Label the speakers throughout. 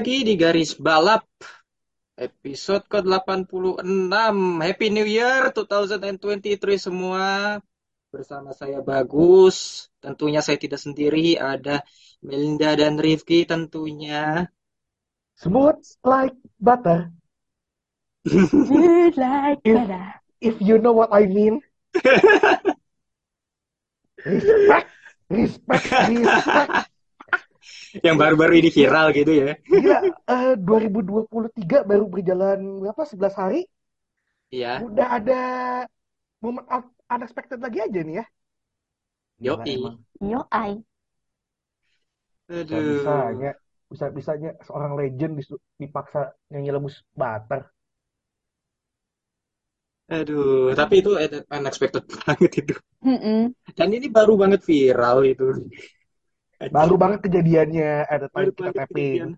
Speaker 1: Lagi di Garis Balap episode ke-86 Happy New Year 2023 semua bersama saya Bagus tentunya saya tidak sendiri ada Melinda dan Rifki tentunya
Speaker 2: Smooth like butter.
Speaker 3: Smooth like
Speaker 2: If-
Speaker 3: butter.
Speaker 2: If you know what I mean. Respect, respect, respect.
Speaker 1: yang baru-baru ini viral gitu ya
Speaker 2: Gila, eh, 2023 baru berjalan berapa? 11 hari.
Speaker 1: ya
Speaker 2: Udah ada momen un- unexpected lagi aja nih ya.
Speaker 1: Yoi.
Speaker 2: emang.
Speaker 3: Yo, I.
Speaker 1: aduh
Speaker 2: Bisa-bisanya, bisa-bisanya seorang legend dipaksa nyanyi lagu butter.
Speaker 1: aduh tapi itu unexpected banget itu
Speaker 3: Mm-mm.
Speaker 1: dan ini baru banget viral itu
Speaker 2: Baru banget kejadiannya ada
Speaker 1: Baru
Speaker 2: time kita
Speaker 1: banget
Speaker 2: tapping.
Speaker 1: kejadian.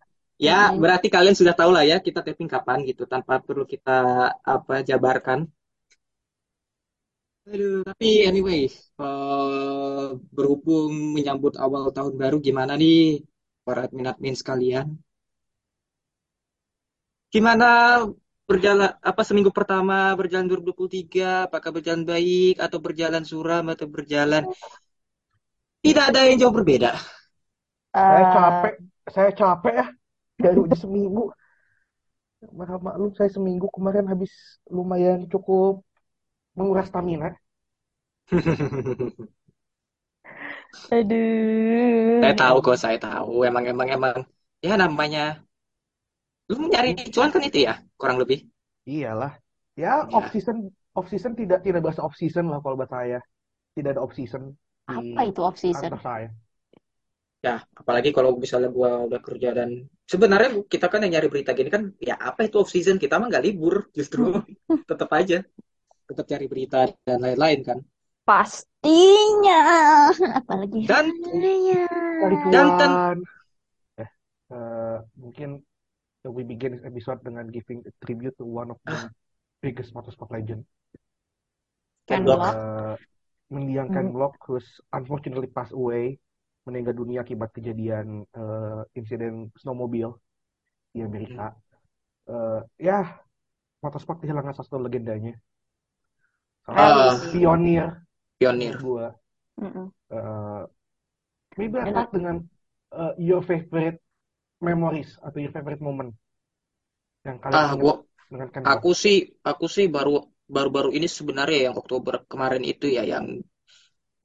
Speaker 1: Ya,
Speaker 3: Mm-mm.
Speaker 1: berarti kalian sudah tahu lah ya kita tapping kapan gitu tanpa perlu kita apa jabarkan. Aduh, tapi anyway, eh, berhubung menyambut awal tahun baru gimana nih para admin-admin sekalian? Gimana berjalan apa seminggu pertama berjalan 2023? Apakah berjalan baik atau berjalan suram atau berjalan tidak ada yang jauh berbeda?
Speaker 2: Saya
Speaker 3: Eh,
Speaker 2: capek, saya capek ya. Baru aja seminggu. Maka maklum saya seminggu kemarin habis lumayan cukup menguras stamina.
Speaker 3: aduh.
Speaker 1: Saya tahu kok, saya tahu. Emang emang emang ya namanya lu nyari cuan kan itu ya, kurang lebih.
Speaker 2: Iyalah. Ya,
Speaker 1: Ya.
Speaker 2: off season, off season tidak tidak bahasa off season lah kalau buat saya. Tidak ada off season
Speaker 3: Apa itu off season?
Speaker 2: saya.
Speaker 1: Ya, apalagi kalau misalnya gua udah kerja dan sebenarnya kita kan yang nyari berita gini kan, ya apa itu off season? Kita mah nggak libur, justru tetap aja tetap cari berita dan lain-lain kan.
Speaker 3: Pastinya. Apalagi
Speaker 1: Dan.
Speaker 2: Cari
Speaker 1: Dan ten-.
Speaker 2: Eh, eh, mungkin we begin this episode dengan giving a tribute to one of the biggest motorsport legend.
Speaker 3: Ken
Speaker 1: Block.
Speaker 3: Block.
Speaker 2: Eh, mendiang Ken
Speaker 3: Hmm.
Speaker 2: Block, who's unfortunately passed away, meninggal dunia akibat kejadian eh, insiden snowmobile di Amerika. Eh, ya, motorsport kehilangan satu legendanya. Salah satu pionir
Speaker 1: pionir.
Speaker 2: gua.
Speaker 3: Mm-mm.
Speaker 2: Eh, maybe start dengan eh, your favorite memories atau your favorite moment yang kalian
Speaker 1: Ah, gua
Speaker 2: dengan Block.
Speaker 1: aku sih aku sih baru baru-baru ini sebenarnya yang Oktober kemarin itu ya yang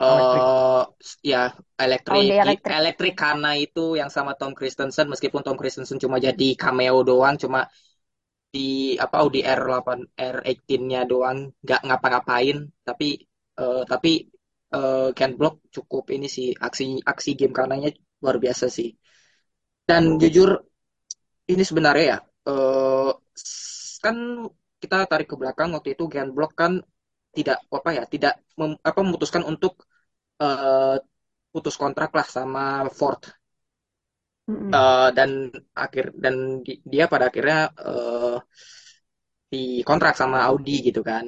Speaker 2: Electric.
Speaker 1: eh ya elektrik
Speaker 3: Audi elektrik.
Speaker 1: elektrik karena itu yang sama Tom Christensen meskipun Tom Christensen cuma jadi cameo doang cuma di apa Audi R8 R18-nya doang nggak ngapa-ngapain tapi eh, tapi eh, Ken Block cukup ini sih aksi aksi game karenanya luar biasa sih dan jujur ini sebenarnya ya eh, s- kan kita tarik ke belakang waktu itu Ken Block kan tidak apa ya tidak mem- apa memutuskan untuk eh, putus kontrak lah sama Ford.
Speaker 3: Mm-mm.
Speaker 1: Eh, dan akhir dan di- dia pada akhirnya eh, dikontrak sama Audi gitu kan.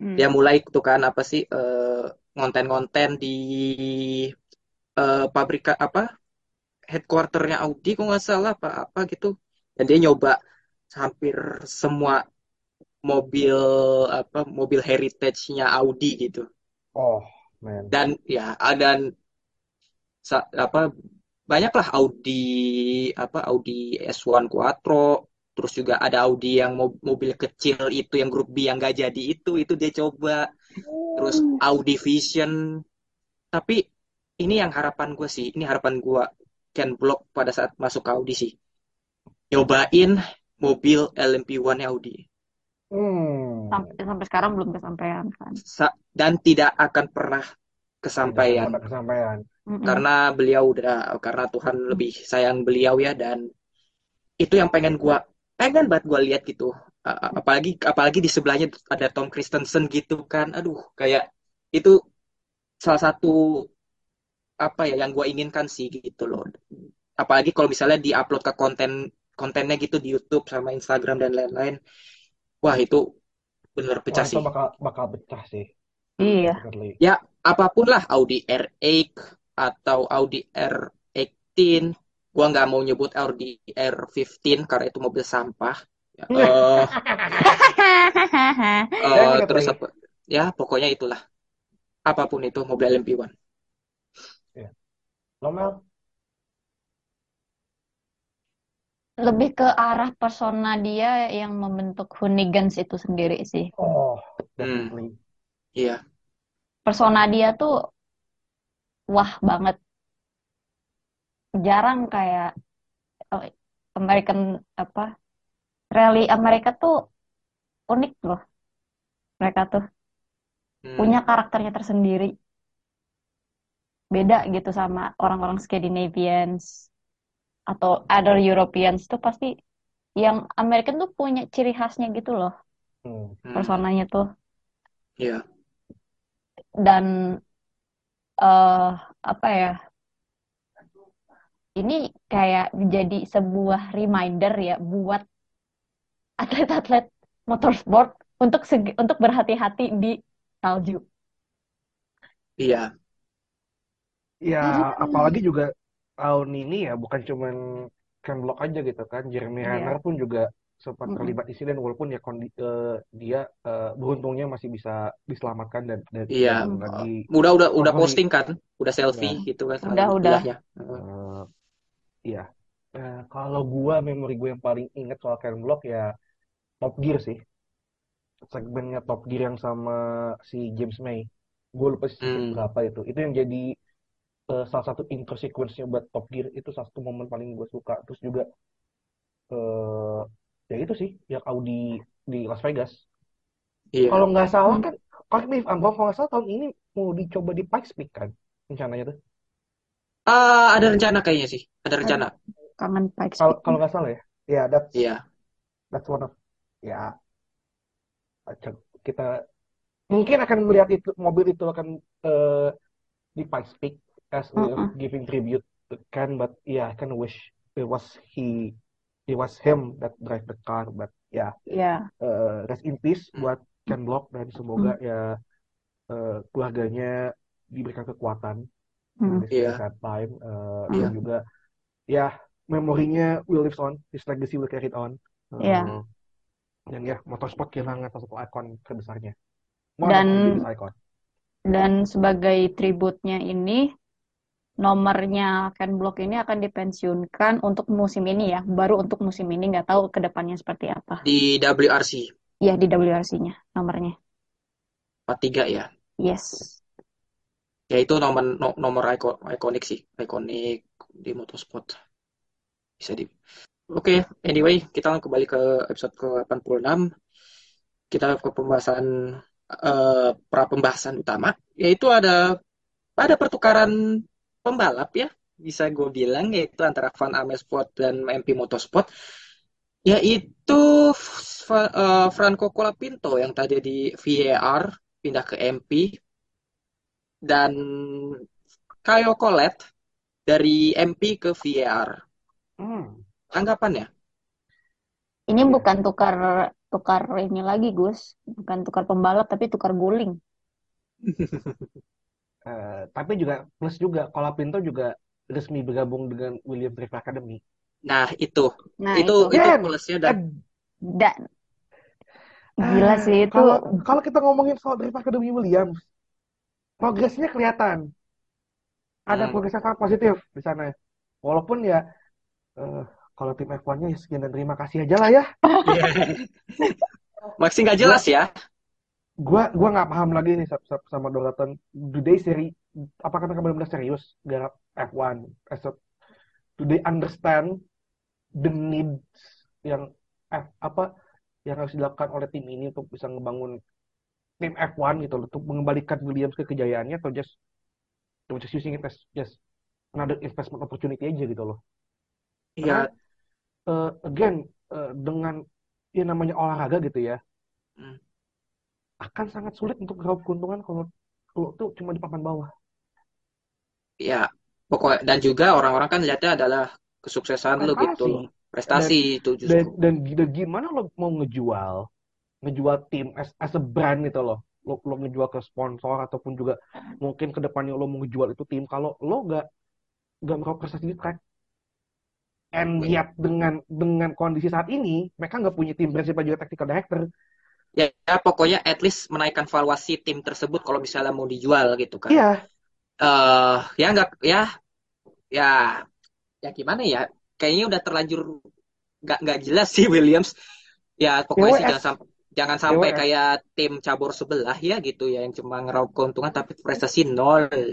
Speaker 3: Mm.
Speaker 1: dia mulai tuh kan apa sih eh, ngonten-ngonten di eh, pabrik apa headquarternya Audi kok nggak salah apa apa gitu. Dan dia nyoba hampir semua mobil apa mobil heritage-nya Audi gitu.
Speaker 2: Oh, man.
Speaker 1: dan ya dan sa- apa banyaklah Audi apa Audi S1 Quattro terus juga ada Audi yang mo- mobil kecil itu yang grup B yang gak jadi itu itu dia coba. Terus Audi Vision. Tapi ini yang harapan gue sih ini harapan gue Ken Block pada saat masuk ke Audi sih. Nyobain mobil LMP1 Audi
Speaker 2: Hmm.
Speaker 3: Sampai, sampai sekarang belum kesampaian kan.
Speaker 1: Sa- dan tidak akan pernah
Speaker 2: Tidak
Speaker 1: kesampaian
Speaker 2: ada kesampaian.
Speaker 1: Karena beliau udah karena Tuhan lebih sayang beliau ya dan itu yang pengen gua pengen banget gua lihat gitu apalagi apalagi di sebelahnya ada Tom Christensen gitu kan aduh kayak itu salah satu apa ya yang gua inginkan sih gitu loh apalagi kalau misalnya diupload ke konten kontennya gitu di YouTube sama Instagram dan lain-lain wah itu bener
Speaker 2: Wah,
Speaker 1: pecah
Speaker 2: itu
Speaker 1: sih.
Speaker 2: bakal bakal pecah sih.
Speaker 3: Iya.
Speaker 1: Ya apa pun lah Audi R8 atau Audi R18 gua nggak mau nyebut Audi R15 karena itu mobil sampah. Ya, eh, eh,
Speaker 2: ingat
Speaker 1: terus apa? Ya pokoknya itulah. Apa pun itu mobil LMP1
Speaker 2: Lo Mel?
Speaker 3: Lebih ke arah persona dia yang membentuk Hunigans itu sendiri sih.
Speaker 2: Oh,
Speaker 1: Hmm.
Speaker 2: definitely.
Speaker 1: iya
Speaker 3: Persona dia tuh wah banget. Jarang kayak oh, American apa rally Amerika tuh unik loh. Mereka tuh
Speaker 1: Hmm.
Speaker 3: punya karakternya tersendiri. Beda gitu sama orang-orang Scandinavians atau other Europeans tuh pasti yang American tuh punya ciri khasnya gitu loh
Speaker 2: Hmm.
Speaker 1: Hmm.
Speaker 3: personanya tuh
Speaker 1: iya
Speaker 3: dan eh apa ya ini kayak jadi sebuah reminder ya buat atlet-atlet motorsport untuk segi- untuk berhati-hati di salju.
Speaker 1: iya
Speaker 2: Ya,
Speaker 3: Hmm.
Speaker 2: apalagi juga tahun ini ya bukan cuman Ken Block aja gitu kan. Jeremy
Speaker 3: Iya.
Speaker 2: Renner pun juga sempat
Speaker 3: Mm-mm.
Speaker 2: terlibat insiden walaupun ya kondi, eh, dia eh, beruntungnya masih bisa diselamatkan dan dan,
Speaker 1: iya
Speaker 2: lagi
Speaker 1: udah udah udah posting kan udah selfie gitu kan
Speaker 3: Udah, udah.
Speaker 1: ya
Speaker 2: eh, iya. Eh, kalau gua memori gue yang paling inget soal Ken Block ya Top Gear sih. Segmennya Top Gear yang sama si James May. Gue lupa season
Speaker 1: Hmm.
Speaker 2: berapa itu. Itu yang jadi eh, salah satu intro sequence-nya buat Top Gear itu salah satu momen paling gue suka. Terus juga eh ya itu sih yang Audi di Las Vegas.
Speaker 1: iya
Speaker 2: Kalau nggak salah kan, correct me if I'm wrong, kalau nggak salah tahun ini mau dicoba di Pikes Peak kan rencananya tuh.
Speaker 1: Ah, ada rencana kayaknya sih ada rencana
Speaker 3: Kangen Pikes
Speaker 2: Kalau
Speaker 3: Peak.
Speaker 2: kalau nggak salah ya. Ya, that's
Speaker 1: iya
Speaker 2: that's one of ya acak- kita mungkin akan melihat itu mobil itu akan eh, di Pikes Peak as
Speaker 3: Mm-mm.
Speaker 2: giving tribute to Ken, but yeah, I kind of wish it was he it was him that drive the car, but ya
Speaker 3: Ya,
Speaker 2: eh, rest in peace
Speaker 1: Hmm.
Speaker 2: buat Ken Block dan semoga ya eh, keluarganya diberikan kekuatan
Speaker 3: Hmm.
Speaker 1: Iya.
Speaker 2: sad time Eh,
Speaker 3: Iya.
Speaker 2: dan juga ya memorinya will live on his legacy will carry on Eh,
Speaker 3: Iya.
Speaker 2: dan ya motorsport kehilangan salah satu ikon terbesarnya One
Speaker 3: Dan
Speaker 2: icon
Speaker 3: dan sebagai tributnya ini nomornya Ken Block ini akan dipensiunkan untuk musim ini ya, baru untuk musim ini nggak tahu ke depannya seperti apa.
Speaker 1: di WRC
Speaker 3: Ya di WRC-nya nomornya.
Speaker 1: 43 ya
Speaker 3: Yes.
Speaker 1: ya itu nomor no- nomor iko- ikonik sih ikonik di motorsport bisa di oke anyway kita kembali ke episode ke 86 kita ke pembahasan eh, pra pembahasan utama yaitu ada ada pertukaran pembalap ya bisa gue bilang yaitu antara Van Amersfoort dan MP Motorsport yaitu eh, Franco Colapinto yang tadi di VAR pindah ke MP dan Kayo Collet dari MP ke VAR
Speaker 2: Hmm.
Speaker 1: tanggapannya
Speaker 3: Ini
Speaker 2: Iya.
Speaker 3: bukan tukar tukar ini lagi, Gus. Bukan tukar pembalap tapi tukar guling.
Speaker 2: Eh, tapi juga plus juga Colapinto juga resmi bergabung dengan Williams Drift Academy.
Speaker 1: Nah itu.
Speaker 3: Nah,
Speaker 1: itu
Speaker 3: itu.
Speaker 1: itu plusnya dan
Speaker 2: eh,
Speaker 3: Dan gila
Speaker 2: ah,
Speaker 3: sih itu.
Speaker 2: kalau kalau kita ngomongin soal Drift Academy Williams progresnya kelihatan. Ada
Speaker 1: Hmm.
Speaker 2: progres yang sangat positif di sana. Walaupun ya eh, kalau tim F1-nya ya sekian dan terima kasih aja lah ya.
Speaker 1: Masih nggak jelas ya
Speaker 2: gua gua nggak paham lagi nih sama, sama Doraton do they seri apakah mereka benar-benar serius garap F1 as a- do they understand the needs yang eh, apa yang harus dilakukan oleh tim ini untuk bisa ngebangun tim F1 gitu loh, untuk mengembalikan Williams ke kejayaannya atau just just using it as just another investment opportunity aja gitu loh.
Speaker 1: Iya,
Speaker 2: Karena eh, again eh, dengan yang namanya olahraga gitu ya
Speaker 1: Hmm.
Speaker 2: Akan sangat sulit untuk meraup keuntungan kalau kalau tuh cuma di papan bawah.
Speaker 1: ya pokoknya dan juga orang-orang kan lihatnya adalah kesuksesan lu gitu loh.
Speaker 2: Prestasi.
Speaker 1: Prestasi itu
Speaker 2: Dan,
Speaker 1: justru.
Speaker 2: dan dan gimana lo mau ngejual ngejual tim as, as a brand gitu loh. Lo, lo ngejual ke sponsor ataupun juga mungkin ke depannya lo mau ngejual itu tim kalau lo nggak nggak meraup prestasi di track. And yet dengan dengan kondisi saat ini mereka nggak punya tim brand siapa juga technical director.
Speaker 1: Ya, ya, pokoknya at least menaikkan valuasi tim tersebut kalau misalnya mau dijual gitu kan.
Speaker 2: Iya.
Speaker 1: eh ya nggak ya ya ya gimana ya? Kayaknya udah terlanjur nggak nggak jelas sih Williams. Ya pokoknya sih jangan sampai jangan sampai kayak tim cabur sebelah ya gitu ya yang cuma ngeraup keuntungan tapi prestasi nol. Eh,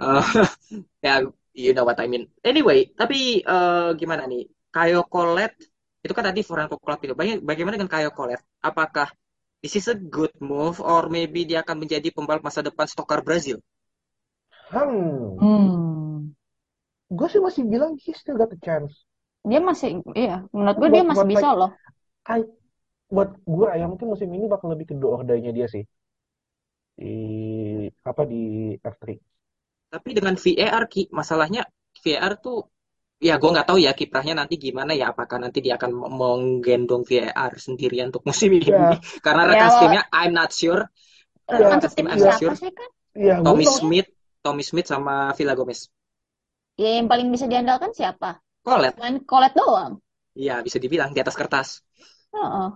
Speaker 1: ya you know what I mean. Anyway tapi eh, gimana nih? Kayo Colette itu kan tadi Franco Club itu Baga- bagaimana dengan Kayo Colette apakah this is a good move or maybe dia akan menjadi pembalap masa depan stokar Brazil
Speaker 2: Hmm.
Speaker 3: Hmm.
Speaker 2: Gue sih masih bilang he still got a chance.
Speaker 3: Dia masih, iya, menurut gue dia masih
Speaker 2: buat
Speaker 3: bisa loh.
Speaker 2: I, buat gue ya mungkin musim ini bakal lebih ke do dia sih di apa di F3
Speaker 1: Tapi dengan VAR, Ki, masalahnya VAR tuh, ya gue nggak tahu ya kiprahnya nanti gimana ya. Apakah nanti dia akan menggendong VAR sendirian untuk musim ini?
Speaker 2: Ya.
Speaker 1: Karena
Speaker 3: Ya,
Speaker 1: rekan
Speaker 3: lo-
Speaker 1: timnya, I'm not sure.
Speaker 3: Rekan
Speaker 1: tim,
Speaker 3: setimnya
Speaker 1: I'm not
Speaker 3: siapa
Speaker 1: sure.
Speaker 3: sih kan?
Speaker 2: gue
Speaker 1: Tommy
Speaker 2: tau
Speaker 1: Smith, Tommy Smith sama Villa Gomez.
Speaker 3: Ya, yang paling bisa diandalkan siapa?
Speaker 1: Colette,
Speaker 3: Selain Colette doang.
Speaker 1: ya bisa dibilang di atas kertas.
Speaker 3: Heeh.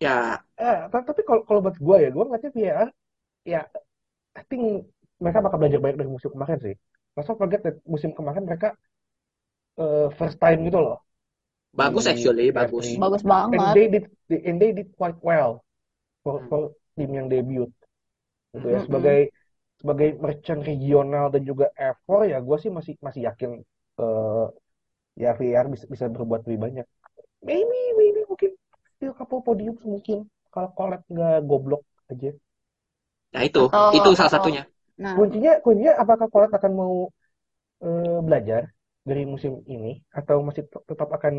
Speaker 1: Ya,
Speaker 2: eh, ta- tapi kalau kalau buat gue ya gue ngeliatnya VAR ya I think mereka bakal belajar banyak dari musim kemarin sih Let's not forget that musim kemarin mereka eh, first time gitu loh
Speaker 1: bagus
Speaker 2: Di
Speaker 1: actually,
Speaker 2: F3.
Speaker 1: bagus.
Speaker 3: Bagus
Speaker 2: and
Speaker 3: banget.
Speaker 2: they did and they did quite well for
Speaker 1: Hmm.
Speaker 2: for tim yang debut gitu ya sebagai sebagai merchant regional dan juga F4 ya gue sih masih masih yakin eh ya VR bisa bisa berbuat lebih banyak maybe maybe mungkin still couple podium mungkin kalau Colette nggak goblok aja
Speaker 1: Ya itu,
Speaker 3: Atau-
Speaker 1: itu salah
Speaker 3: atau-
Speaker 1: satunya.
Speaker 3: Nah,
Speaker 2: kuncinya kuncinya apakah Colette akan mau eh, belajar dari musim ini atau masih tet- tetap akan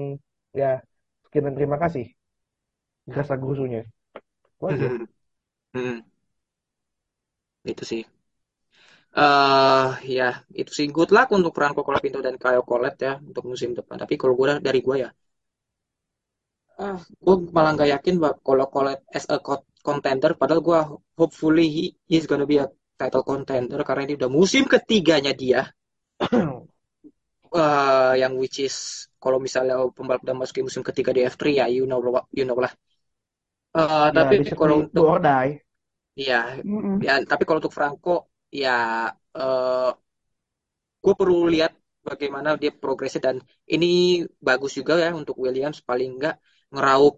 Speaker 2: ya sekian dan terima kasih rasa gusunya.
Speaker 1: Hmm. Hmm. Itu sih. eh ya, itu sih good luck untuk Franco Colapinto dan Kayo Colette ya untuk musim depan. Tapi kalau gue dari gue ya, ah, gue malah nggak yakin bah kalau Colette as a co- contender. Padahal gue hopefully he is gonna be a title contender karena ini udah musim ketiganya dia. eh yang which is kalau misalnya pembalap udah masuk ke musim ketiga di F3 ya you know you know lah. Eh,
Speaker 2: Ya,
Speaker 1: tapi kalau untuk
Speaker 2: die.
Speaker 1: ya. Ya, tapi kalau untuk Franco, ya eh gue perlu lihat bagaimana dia progresnya dan ini bagus juga ya untuk Williams paling enggak ngeraup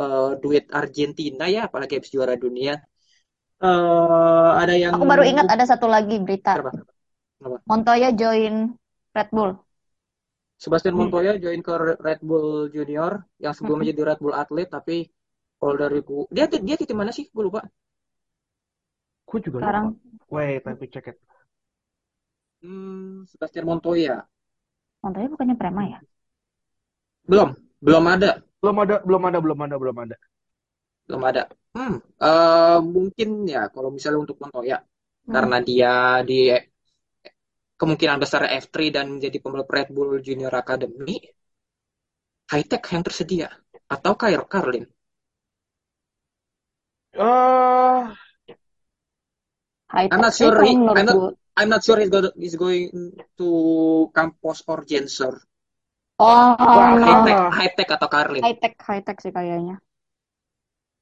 Speaker 1: eh, duit Argentina ya, apalagi habis juara dunia. Eh ada yang
Speaker 3: Aku baru ingat ada satu lagi berita.
Speaker 1: Kenapa? Kenapa?
Speaker 3: Montoya join Red Bull.
Speaker 1: Sebastian
Speaker 2: Hmm.
Speaker 1: Montoya join ke Red Bull Junior yang sebelumnya jadi Red Bull atlet tapi kalau dari gua dia dia di tim mana sih? Gue lupa.
Speaker 2: Gue juga
Speaker 3: Sekarang
Speaker 2: lupa. Wait, let me check it.
Speaker 1: Hmm, Sebastian Montoya.
Speaker 3: Montoya bukannya Prema ya?
Speaker 1: Belum, belum ada.
Speaker 2: Belum ada, belum ada, belum ada, belum ada.
Speaker 1: Belum ada. Hmm, eh, mungkin ya kalau misalnya untuk Montoya
Speaker 3: Hmm.
Speaker 1: karena dia di kemungkinan besar F3 dan menjadi pembalap Red Bull Junior Academy, high tech yang tersedia atau Kair Carlin.
Speaker 2: Eh,
Speaker 3: High
Speaker 1: I'm not sure he- I'm not-. I'm not sure he's going he's going to Campos or Gensor.
Speaker 3: Oh,
Speaker 1: High tech, high tech atau Carlin.
Speaker 3: high tech, high tech sih kayaknya.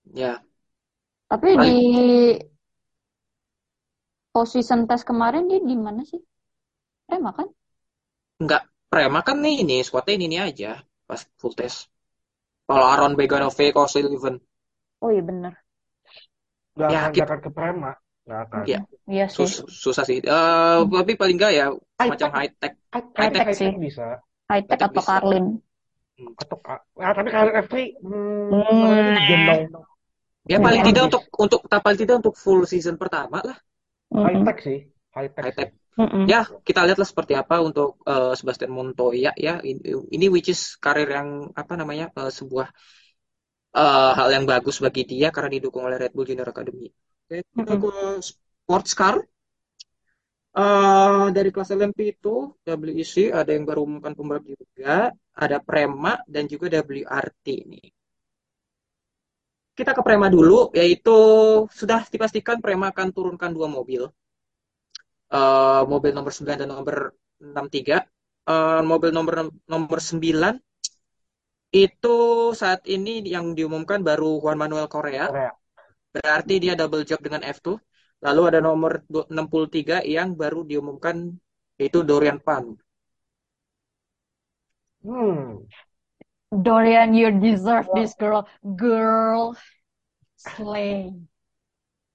Speaker 1: Ya,
Speaker 3: Tapi
Speaker 1: Paling-
Speaker 3: di position test kemarin dia di mana sih? Prema kan?
Speaker 1: nggak Prema kan nih ini squadnya ini, ini aja pas full test. Kalau Aaron Beganove, Kyle Sullivan,
Speaker 3: Oh iya bener.
Speaker 2: nggak
Speaker 1: Ya,
Speaker 2: akan,
Speaker 1: kita-
Speaker 2: akan ke Prema. Akan.
Speaker 1: ya
Speaker 3: Iya sih.
Speaker 1: sus- susah sih. Eh, tapi paling nggak ya
Speaker 2: High
Speaker 1: semacam
Speaker 2: tech,
Speaker 1: high tech.
Speaker 2: high,
Speaker 1: High
Speaker 2: high
Speaker 1: tech
Speaker 2: tech
Speaker 3: sih.
Speaker 2: bisa.
Speaker 3: High Tech atau
Speaker 1: bisa.
Speaker 3: Carlin?
Speaker 2: Atau ah, tapi kalau F3 hmm,
Speaker 3: Hmm.
Speaker 2: namanya gendong
Speaker 1: Ya
Speaker 3: Hmm.
Speaker 1: paling tidak untuk untuk paling tidak untuk full season pertama lah.
Speaker 2: high
Speaker 3: Mm-mm.
Speaker 2: tech sih, high tech
Speaker 1: High tech.
Speaker 3: Mm-mm.
Speaker 1: Ya, kita lihatlah seperti apa untuk eh, Sebastian Montoya ya. Ini, ini which is karir yang apa namanya? eh, sebuah eh, hal yang bagus bagi dia karena didukung oleh Red Bull Junior Academy. Oke, kita
Speaker 3: Mm-mm.
Speaker 1: ke sports car. Eh, dari kelas LMP itu WEC ada yang baru umumkan pembalap juga, ada Prema dan juga WRT ini. Kita ke Prema dulu, yaitu sudah dipastikan Prema akan turunkan dua mobil. Eh, mobil nomor 9 dan nomor 63. Eh, mobil nomor nomor 9 itu saat ini yang diumumkan baru Juan Manuel Correa.
Speaker 2: Korea.
Speaker 1: Berarti dia double job dengan F2. Lalu ada nomor du- 63 yang baru diumumkan yaitu Dorian Pan.
Speaker 2: Hmm.
Speaker 3: Dorian, you deserve this girl. Girl, slay.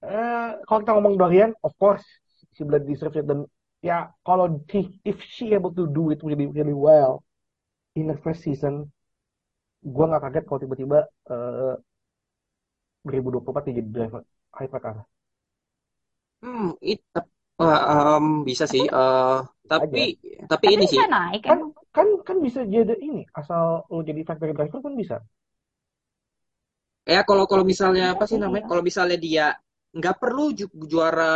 Speaker 2: Eh, kalau kita ngomong Dorian, of course, she blood deserves it. Dan ya, kalau she, if she able to do it really really well in the first season, gue nggak kaget kalau tiba-tiba eh 2024 dia jadi driver hypercar.
Speaker 1: Hmm, it, eh, em, bisa sih. Eh, tapi tapi
Speaker 3: Tapi
Speaker 1: ini sih.
Speaker 3: naik
Speaker 2: Kan kan kan bisa jadi ini asal lo jadi factory driver kan bisa.
Speaker 1: Ya kalau kalau misalnya apa sih
Speaker 3: Iya.
Speaker 1: namanya? Kalau misalnya dia nggak perlu ju- juara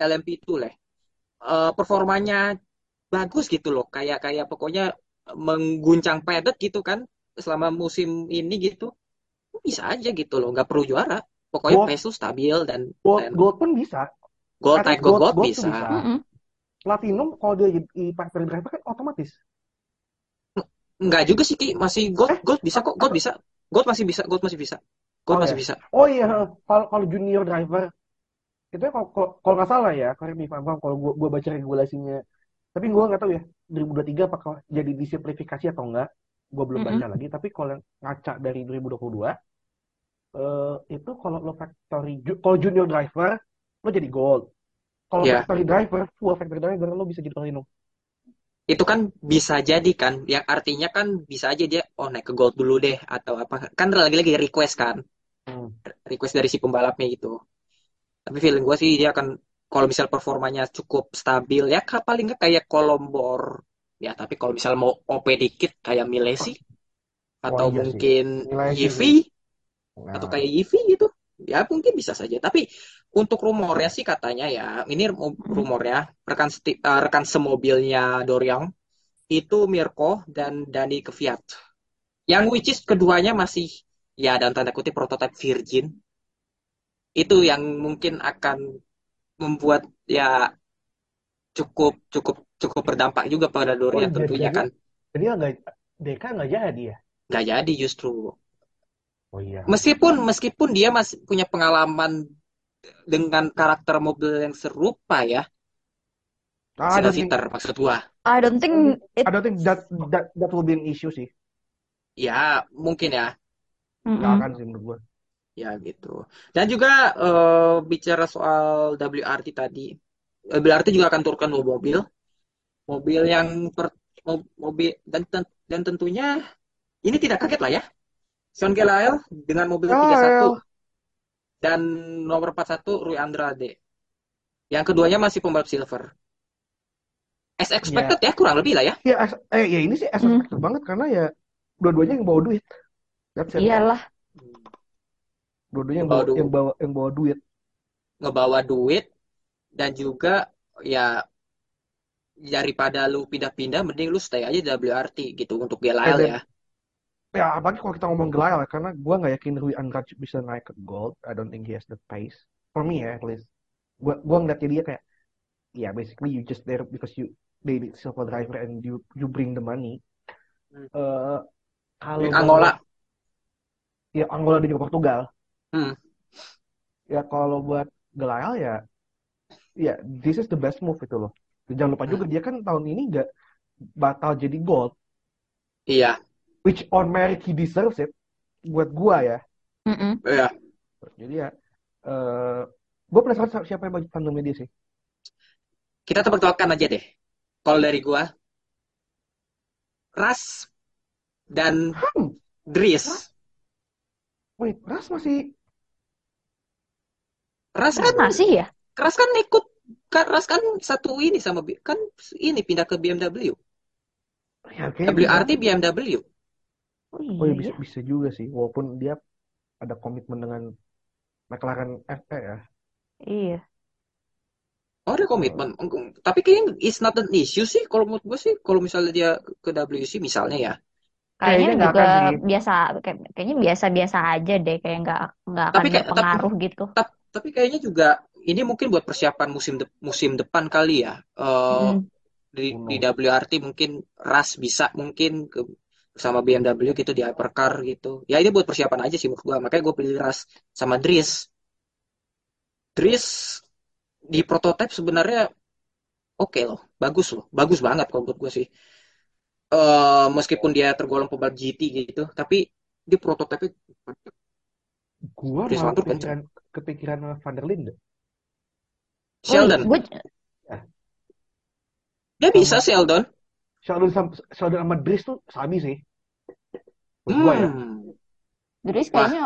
Speaker 1: LMP itu leh. Eh, performanya bagus gitu loh. Kayak kayak pokoknya mengguncang paddock gitu kan selama musim ini gitu. Bisa aja gitu loh. Nggak perlu juara. Pokoknya
Speaker 2: Gold.
Speaker 1: tuh stabil dan,
Speaker 2: Gold,
Speaker 1: dan
Speaker 2: gold pun bisa.
Speaker 1: Gold
Speaker 2: At least
Speaker 1: naik gold,
Speaker 2: gold-
Speaker 1: gold bisa.
Speaker 2: bisa.
Speaker 3: Mm-mm.
Speaker 2: Platinum kalau dia jadi factory driver kan otomatis.
Speaker 1: Enggak juga sih Ki, masih gold,
Speaker 2: Eh,
Speaker 1: gold bisa kok, gold bisa. Gold masih bisa, gold masih bisa. Gold
Speaker 2: Oh,
Speaker 1: masih
Speaker 2: ya.
Speaker 1: bisa.
Speaker 2: Oh iya, kalau kalau junior driver itu ya kalau kalau kalau nggak salah ya, if I'm wrong, kalau gua, gua baca regulasinya. Tapi gua nggak tahu ya 2023 apakah jadi disimplifikasi atau enggak. Gua belum
Speaker 3: Mm-mm.
Speaker 2: baca lagi. Tapi kalau yang ngaca dari 2022 eh, itu kalau lo factory kalau junior driver lo jadi gold. Kalau
Speaker 1: Ya.
Speaker 2: factory driver, full factory driver lo bisa jadi platinum.
Speaker 1: Itu kan bisa jadi kan, yang artinya kan bisa aja dia, oh naik ke gold dulu deh, atau apa. Kan lagi-lagi request kan,
Speaker 2: Hmm.
Speaker 1: request dari si pembalapnya gitu. Tapi feeling gue sih dia akan, kalau misal performanya cukup stabil, ya paling nggak kayak Kolombor. Ya tapi kalau misal mau OP dikit, kayak Milesi. Atau
Speaker 2: Oh, iya
Speaker 1: mungkin Yivi,
Speaker 2: Nah,
Speaker 1: atau kayak Yivi gitu. Ya mungkin bisa saja. Tapi untuk rumornya sih katanya ya, ini rum- rumornya rekan seti- eh, rekan semobilnya Dorian itu Mirko dan Dani Kvyat. Yang which is keduanya masih ya dalam tanda kutip prototipe virgin. Itu yang mungkin akan membuat ya cukup cukup cukup berdampak juga pada Dorian
Speaker 2: Oh,
Speaker 1: tentunya
Speaker 2: jadi-
Speaker 1: kan.
Speaker 2: jadi nggak Deka nggak jadi ya?
Speaker 1: Nggak jadi justru.
Speaker 2: Oh iya.
Speaker 1: Meskipun meskipun dia masih punya pengalaman dengan karakter mobil yang serupa ya,
Speaker 2: Ah, I
Speaker 1: Senna
Speaker 2: don't think,
Speaker 1: Fitter maksud gua.
Speaker 3: I don't think it.
Speaker 2: I don't think that that that will be an issue sih.
Speaker 1: Ya, mungkin ya.
Speaker 2: Nggak
Speaker 3: Mm-mm.
Speaker 2: akan sih menurut gua.
Speaker 1: Ya gitu. Dan juga eh, bicara soal WRT tadi, WRT juga akan turunkan dua mobil, mobil yang per, mo- mobil dan ten- dan tentunya ini tidak kaget lah ya. Sean Gelael dengan mobil
Speaker 2: Gelael.
Speaker 1: 31 dan nomor 41 Rui Andrade. Yang keduanya masih pembalap silver. As expected ya, kurang lebih lah ya.
Speaker 2: Ya, as- eh ya ini sih as
Speaker 3: Hmm.
Speaker 2: expected banget karena ya dua-duanya yang bawa duit. That's.
Speaker 3: Iyalah.
Speaker 2: Dua-duanya yang
Speaker 1: Bawa
Speaker 2: yang bawa yang bawa duit.
Speaker 1: Ngebawa duit dan juga ya daripada lu pindah-pindah mending lu stay aja di WRT gitu untuk Gelael
Speaker 2: Eh, dan-
Speaker 1: ya.
Speaker 2: Ya, apalagi kalau kita ngomong Gelael ya, karena gua nggak yakin Rui Andrade bisa naik ke gold. I don't think he has the pace. For me ya, at least. Gua gua ngeliatnya dia kayak, ya basically you just there because you they need silver driver and you you bring the money.
Speaker 1: Hmm.
Speaker 2: Eh, kalau
Speaker 1: Angola.
Speaker 2: ya Angola dan juga Portugal.
Speaker 1: Hmm.
Speaker 2: Ya kalau buat Gelael ya, ya this is the best move itu loh. Jangan lupa juga dia kan tahun ini nggak batal jadi gold,
Speaker 1: Iya,
Speaker 2: which on merit he deserves it. Buat gua ya.
Speaker 3: Mm-mm.
Speaker 1: iya.
Speaker 2: Jadi ya, eh gue penasaran si- siapa yang bagi fandomnya dia sih.
Speaker 1: Kita tebak-tebakan aja deh. Kalau dari gua Ras dan
Speaker 2: Hmm.
Speaker 1: Dries.
Speaker 2: Wait, Ras masih
Speaker 1: Ras kan
Speaker 3: masih ya?
Speaker 1: Ras kan ikut kan Ras kan satu ini sama kan ini pindah ke BMW.
Speaker 2: ya bisa.
Speaker 1: WRT BMW.
Speaker 3: Oh
Speaker 2: Oh ya
Speaker 3: iya
Speaker 2: bisa
Speaker 3: ya.
Speaker 2: bisa juga sih, walaupun dia ada komitmen dengan McLaren FE ya.
Speaker 3: Iya.
Speaker 1: Oh, ada komitmen. Tapi kayaknya it's not an issue sih kalau menurut gue sih kalau misalnya dia ke WC misalnya ya.
Speaker 3: Kayaknya juga
Speaker 2: akan
Speaker 3: biasa, kayak- kayaknya biasa-biasa aja deh, kayak nggak nggak akan
Speaker 1: Tapi kayak tapi
Speaker 3: berpengaruh gitu.
Speaker 1: tap- tapi kayaknya juga ini mungkin buat persiapan musim de- musim depan kali ya. Eh
Speaker 3: Mm.
Speaker 1: di di? WRT mungkin Ras bisa mungkin ke sama BMW gitu di hypercar gitu. Ya ini buat persiapan aja sih menurut gua. Makanya gue pilih Ras sama Dries. Dries di prototype sebenarnya oke loh, bagus loh, bagus banget kalau menurut gue sih. Eh meskipun dia tergolong pembalap GT gitu, tapi di prototipe
Speaker 2: Gua
Speaker 1: Dries
Speaker 2: malah kepikiran kepikiran Van der Linde.
Speaker 3: Oh,
Speaker 1: Sheldon,
Speaker 3: gue
Speaker 1: dia bisa Sheldon.
Speaker 2: Sheldon sama Sheldon sama Dries tuh sami sih. Menurut gua ya.
Speaker 1: Hmm.
Speaker 3: Dries
Speaker 1: Wah,
Speaker 3: kayaknya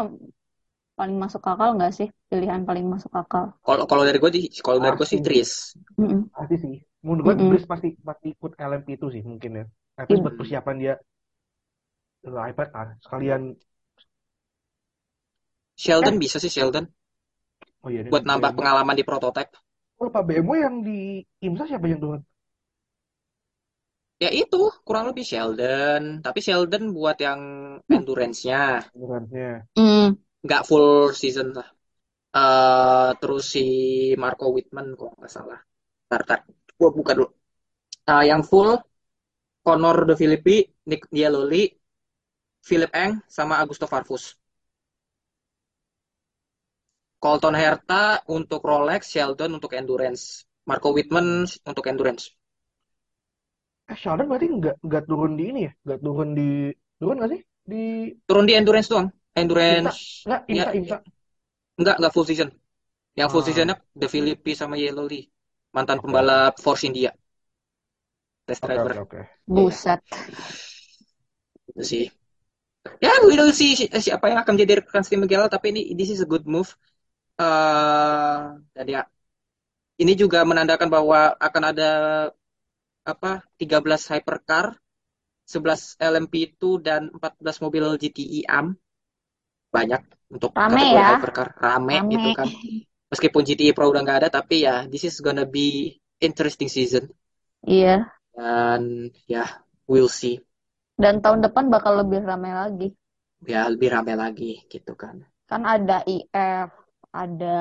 Speaker 3: paling masuk akal nggak sih? Pilihan paling masuk akal.
Speaker 1: kalau kalau dari gue kalau dari gue sih Dries.
Speaker 3: Mm-mm.
Speaker 2: pasti sih. Menurut gua
Speaker 3: Mm-mm.
Speaker 2: Dries pasti pasti ikut LMP itu sih mungkin ya. At least buat persiapan dia ke hypercar sekalian
Speaker 1: Sheldon
Speaker 2: eh
Speaker 1: bisa sih Sheldon
Speaker 2: oh iya
Speaker 1: buat nambah
Speaker 2: BMW.
Speaker 1: pengalaman di prototipe.
Speaker 2: Oh, lupa BMW yang di IMSA siapa yang turun?
Speaker 1: Ya itu kurang lebih Sheldon, tapi Sheldon buat yang endurance-nya
Speaker 2: Turunnya.
Speaker 3: Mm.
Speaker 1: nggak full season lah. Eh terus si Marco Whitman kok nggak salah. Tar, tar. Gua buka dulu. Eh, yang full Conor De Filippi, Nick Dialoli, Philip Eng, sama Augusto Farfus. Colton Herta untuk Rolex, Sheldon untuk endurance, Marco Whitman untuk endurance.
Speaker 2: Eh Sheldon berarti nggak nggak turun di ini ya? Nggak turun di turun nggak sih di
Speaker 1: Turun di endurance doang. Endurance
Speaker 2: Nggak
Speaker 1: ya,
Speaker 2: IMSA IMSA.
Speaker 1: enggak enggak full season. Yang full
Speaker 2: Ah,
Speaker 1: seasonnya De Filippi sama Yellow Lee, mantan
Speaker 2: oke
Speaker 1: pembalap Force India, test
Speaker 2: oke
Speaker 1: driver.
Speaker 2: oke.
Speaker 1: Iya,
Speaker 3: Buset.
Speaker 1: itu sih. Ya, we will see si- siapa yang akan jadi rekan Steve Miguel, tapi ini this is a good move. eh dan ya, ini juga menandakan bahwa akan ada apa 13 hypercar, 11 LMP2 dan 14 mobil GTI AM. Banyak untuk
Speaker 3: Rame
Speaker 1: kategori
Speaker 3: ya.
Speaker 1: hypercar, rame gitu
Speaker 3: Rame.
Speaker 1: kan. Meskipun GTI Pro udah nggak ada, tapi ya this is gonna be interesting season.
Speaker 3: Iya.
Speaker 1: Dan ya, we'll see.
Speaker 3: Dan tahun depan bakal lebih ramai lagi.
Speaker 1: Ya lebih rame lagi gitu kan.
Speaker 3: Kan ada IF, ada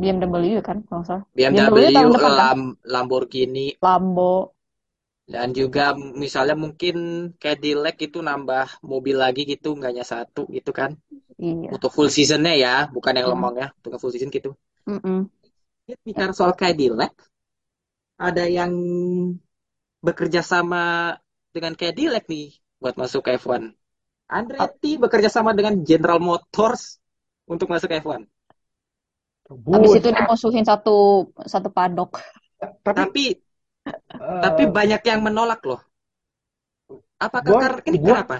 Speaker 3: BMW kan, kalau salah. BMW
Speaker 1: BMW,
Speaker 3: tahun depan kan?
Speaker 1: Lam, Lamborghini,
Speaker 3: Lambo.
Speaker 1: dan juga misalnya mungkin Cadillac itu nambah mobil lagi gitu, nggak hanya satu gitu kan.
Speaker 3: Iya.
Speaker 1: Untuk full seasonnya ya, bukan yang
Speaker 3: Mm.
Speaker 1: lemong ya, untuk full season gitu.
Speaker 3: Mm-mm.
Speaker 1: Ya, Bicara soal Cadillac, ada yang bekerja sama dengan Cadillac nih buat masuk ke F1. Andretti bekerja sama dengan General Motors untuk masuk ke F1.
Speaker 3: Habis itu dimusuhin satu satu padok.
Speaker 2: Tapi
Speaker 1: Tapi tapi
Speaker 2: eh
Speaker 1: banyak yang menolak loh. Apakah
Speaker 2: gua
Speaker 1: karena ini
Speaker 2: gua
Speaker 1: kenapa?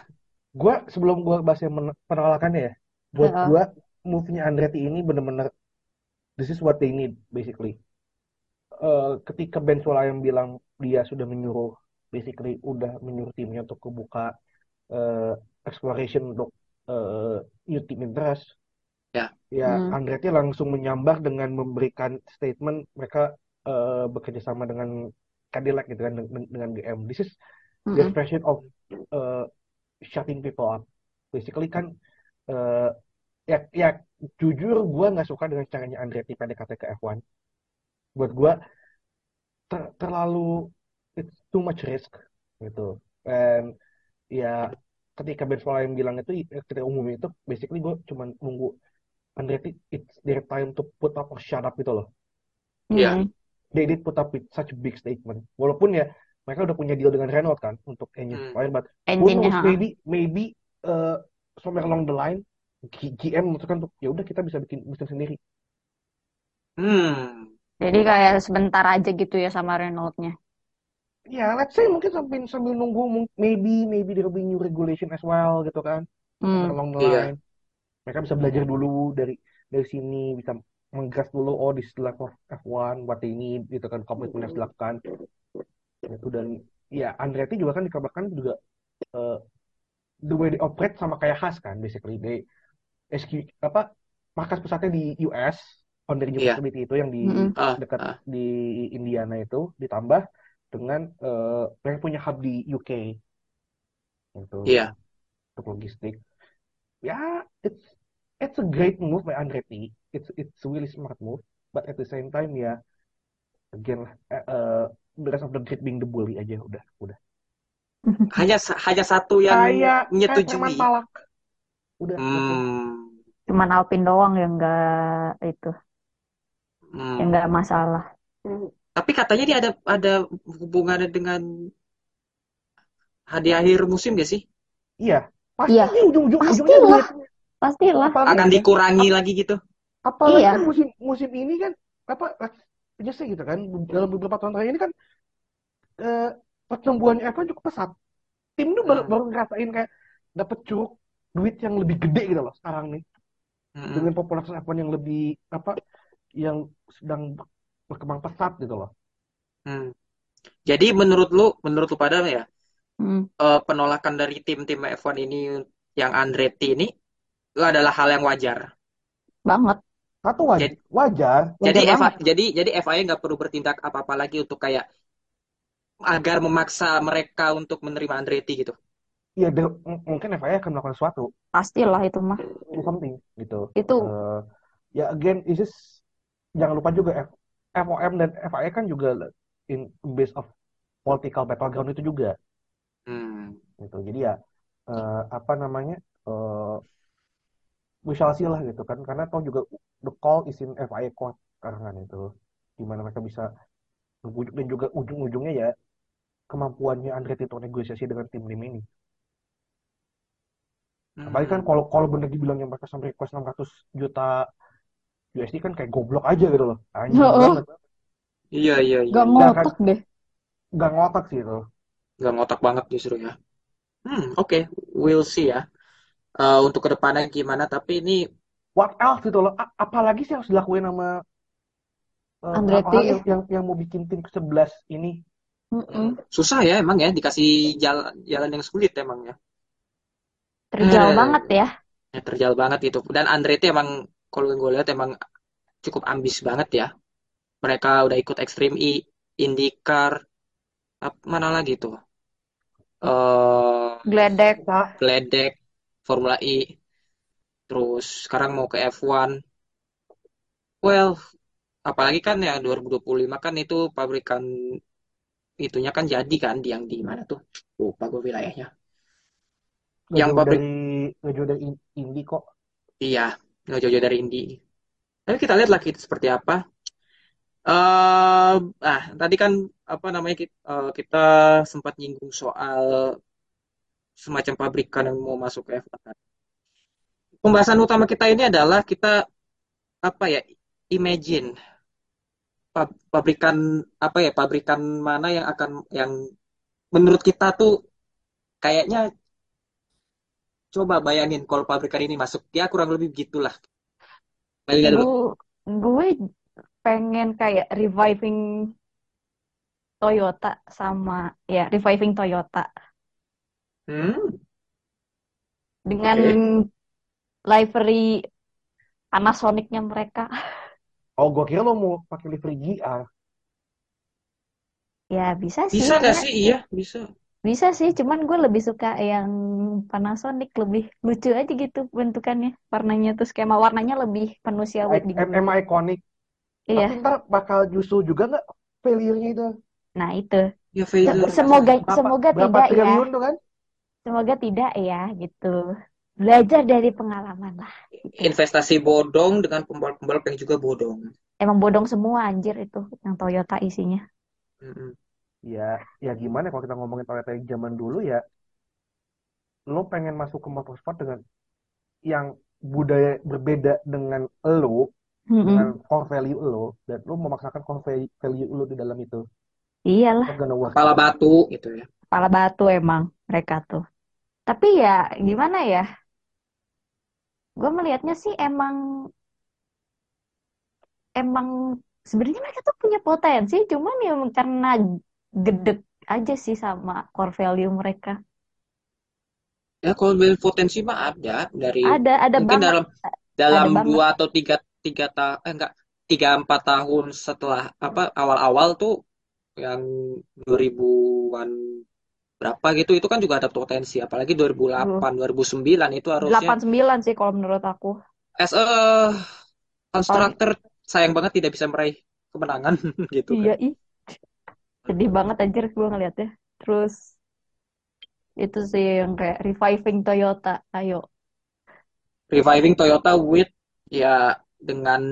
Speaker 2: gua sebelum gua bahas yang men- penolakannya ya, buat
Speaker 3: Heeh.
Speaker 2: gua move-nya Andretti ini bener-bener this is what they need basically. Eh, ketika Ben yang bilang dia sudah menyuruh basically udah menyuruh timnya untuk kebuka eh, exploration untuk eh, new team interest
Speaker 1: Ya,
Speaker 2: ya
Speaker 3: Hmm.
Speaker 2: Andretti langsung menyambar dengan memberikan statement mereka eh, bekerja sama dengan Cadillac gitu kan dengan, dengan GM this is their
Speaker 3: Mm-mm.
Speaker 2: version of eh, shutting people up. Basically kan eh, ya ya jujur gue nggak suka dengan caranya Andretti PDKT ke F1 buat gue ter- terlalu it's too much risk gitu. And ya ketika Ben yang bilang itu ketika umumnya itu basically gue cuman nunggu Andretti it's their time to put up or shut up gitu loh
Speaker 1: Iya.
Speaker 3: Mm.
Speaker 2: they did put up with such big statement walaupun ya mereka udah punya deal dengan Renault kan untuk engine
Speaker 1: Hmm.
Speaker 2: supplier but who knows
Speaker 3: ha.
Speaker 2: maybe maybe uh, somewhere along the line G- GM memutuskan untuk ya udah kita bisa bikin bisnis sendiri
Speaker 1: Hmm.
Speaker 3: Jadi kayak sebentar aja gitu ya sama Renault-nya.
Speaker 2: ya let's say mungkin sambil sambil nunggu maybe maybe there will be new regulation as well gitu kan
Speaker 3: Hmm.
Speaker 2: along the
Speaker 1: Iya.
Speaker 2: line mereka bisa belajar dulu dari dari sini bisa menggas dulu oh di level F1 what they need gitu kan komitmen yang harus dilakukan itu dan ya Andretti juga kan dikabarkan juga eh, the way they operate sama kayak Haas kan basically they SQ apa markas pusatnya di US Honda
Speaker 1: Iya.
Speaker 2: University itu yang di
Speaker 3: Mm-mm.
Speaker 1: Ah,
Speaker 2: dekat
Speaker 1: ah.
Speaker 2: di Indiana itu ditambah dengan eh yang punya hub di UK itu
Speaker 1: Iya.
Speaker 2: untuk logistik ya it's it's a great move by Andretti it's it's a really smart move but at the same time ya again lah, eh, eh, the rest of the grid being the bully aja udah udah
Speaker 1: Hanya hanya satu yang
Speaker 2: kayak
Speaker 1: menyetujui.
Speaker 2: preman palak udah.
Speaker 1: Hmm.
Speaker 3: Cuman Alpine doang yang nggak itu,
Speaker 1: Hmm.
Speaker 3: yang nggak masalah.
Speaker 1: Tapi katanya dia ada ada hubungannya dengan hadiah akhir musim gak sih?
Speaker 2: iya pasti
Speaker 3: Iya.
Speaker 2: ujung-ujung ujungnya duit
Speaker 3: Pastilah.
Speaker 2: apalagi
Speaker 1: Akan
Speaker 2: kan
Speaker 1: dikurangi lagi gitu.
Speaker 2: apalagi
Speaker 3: Iya.
Speaker 2: kan musim musim ini kan apa let's say gitu kan dalam beberapa tahun terakhir ini kan eh, pertumbuhannya F1 cukup pesat tim itu baru
Speaker 1: Hmm.
Speaker 2: baru ngerasain kayak dapet curug duit yang lebih gede gitu loh sekarang nih
Speaker 1: Hmm.
Speaker 2: dengan popularitas F1 yang lebih apa yang sedang berkembang pesat gitu loh
Speaker 1: Hmm. Jadi menurut lu, menurut lu pada ya,
Speaker 3: Hmm.
Speaker 1: eh, penolakan dari tim-tim F1 ini yang Andretti ini itu adalah hal yang wajar.
Speaker 3: Banget.
Speaker 2: satu wajar
Speaker 1: Jadi-
Speaker 2: wajar
Speaker 1: Jadi
Speaker 3: Wajar
Speaker 1: FA,
Speaker 3: banget.
Speaker 1: jadi jadi FIA nggak perlu bertindak apa-apa lagi untuk kayak agar memaksa mereka untuk menerima Andretti gitu.
Speaker 2: ya de- m- mungkin FIA akan melakukan sesuatu
Speaker 3: Pastilah itu mah.
Speaker 2: do something gitu
Speaker 3: Itu
Speaker 2: Eh, ya again is jangan lupa juga F, FOM dan FIA kan juga in base of political battleground itu juga. Gitu jadi ya eh, apa namanya eh we shall see lah gitu kan karena toh juga the call is in FIA court sekarang kan itu gimana mereka bisa dan juga ujung-ujungnya ya kemampuannya Andretti untuk negosiasi dengan tim-tim ini apalagi kan
Speaker 1: Hmm.
Speaker 2: kalau kalau bener dibilangnya mereka sampai request 600 juta USD kan kayak goblok aja gitu loh anjing
Speaker 3: Heeh.
Speaker 2: banget
Speaker 1: Iya iya iya.
Speaker 3: gak
Speaker 2: Nggak
Speaker 3: ngotak
Speaker 2: akan
Speaker 3: deh.
Speaker 2: nggak ngotak sih itu
Speaker 1: Nggak ngotak banget justru ya. Hmm, oke, We'll see ya. Eh, untuk ke depannya gimana? Tapi ini
Speaker 2: what else gitu loh A- apalagi sih harus dilakuin sama eh,
Speaker 3: Andretti.
Speaker 2: orang yang, yang yang mau bikin tim ke-11 ini
Speaker 3: Mm-mm.
Speaker 1: susah ya emang ya dikasih jalan jalan yang sulit emang ya.
Speaker 3: Terjal
Speaker 1: Eh,
Speaker 3: banget ya.
Speaker 1: ya terjal banget itu. Dan Andretti emang kalau yang gue lihat emang cukup ambis banget ya. Mereka udah ikut Extreme E, IndyCar, mana lagi tuh? Eh,
Speaker 3: Gledek.
Speaker 2: Nah,
Speaker 1: Gledek, Formula E, terus sekarang mau ke F1. Well, apalagi kan ya 2025 kan itu pabrikan itunya kan jadi kan di yang di mana tuh? Lupa gue wilayahnya.
Speaker 2: nggak
Speaker 1: Yang pabrik
Speaker 2: dari jauh dari In- Indy kok
Speaker 1: iya, nggak jauh-jauh dari Indy. Tapi kita lihat kita seperti apa. Eh, ah tadi kan apa namanya kita, kita sempat nyinggung soal semacam pabrikan yang mau masuk ke F1. Pembahasan utama kita ini adalah kita apa ya? Imagine pab- pabrikan apa ya? Pabrikan mana yang akan yang menurut kita tuh kayaknya coba bayangin kalau pabrikan ini masuk ya kurang lebih begitulah.
Speaker 3: Gue, gue pengen kayak reviving Toyota sama ya reviving Toyota
Speaker 1: Hmm,
Speaker 3: dengan
Speaker 1: oke.
Speaker 3: livery Panasonic-nya mereka.
Speaker 2: oh gue kira lo mau pakai livery GR
Speaker 3: Ya bisa sih,
Speaker 1: Bisa nggak sih? Iya, bisa.
Speaker 3: bisa sih, cuman gue lebih suka yang Panasonic lebih lucu aja gitu bentukannya, warnanya tuh skema warnanya lebih manusiawi gue.
Speaker 2: emang ikonik tapi
Speaker 3: Iya,
Speaker 2: ntar bakal justru juga nggak failure-nya itu
Speaker 3: nah itu.
Speaker 1: Ya failure.
Speaker 3: Semoga
Speaker 2: berapa
Speaker 3: semoga
Speaker 2: berapa
Speaker 3: tidak ya,
Speaker 2: triliun tuh kan
Speaker 3: semoga tidak ya gitu. Belajar dari pengalaman lah gitu.
Speaker 1: Investasi bodong dengan pembalap-pembalap yang juga bodong.
Speaker 3: Emang bodong semua anjir itu yang Toyota isinya.
Speaker 1: Mm-mm.
Speaker 2: ya ya gimana kalau kita ngomongin Toyota yang zaman dulu ya lo pengen masuk ke motorsport dengan yang budaya berbeda dengan lo
Speaker 3: Mm-mm.
Speaker 2: dengan core value lo dan lo memaksakan core value lo di dalam itu
Speaker 3: Iyalah,
Speaker 1: kepala batu gitu ya.
Speaker 3: kepala batu emang mereka tuh. Tapi ya gimana ya? Gue melihatnya sih emang emang sebenarnya mereka tuh punya potensi, cuman ya karena gedek aja sih sama core value mereka.
Speaker 1: Ya kalau potensi mah ada dari
Speaker 3: Ada, ada
Speaker 1: mungkin
Speaker 3: banget,
Speaker 1: dalam
Speaker 3: ada
Speaker 1: dalam
Speaker 3: banget.
Speaker 1: dua atau tiga tiga tahun eh enggak tiga empat tahun setelah apa awal-awal tuh yang 2000-an berapa gitu itu kan juga ada potensi apalagi 2008 2009 itu harusnya
Speaker 3: 89 sih kalau menurut aku.
Speaker 1: as a constructor sayang banget tidak bisa meraih kemenangan gitu
Speaker 3: Iya,
Speaker 1: kan
Speaker 3: ih. Sedih banget anjir gue ngeliatnya. Terus itu sih yang kayak reviving Toyota. Ayo.
Speaker 1: reviving Toyota with ya dengan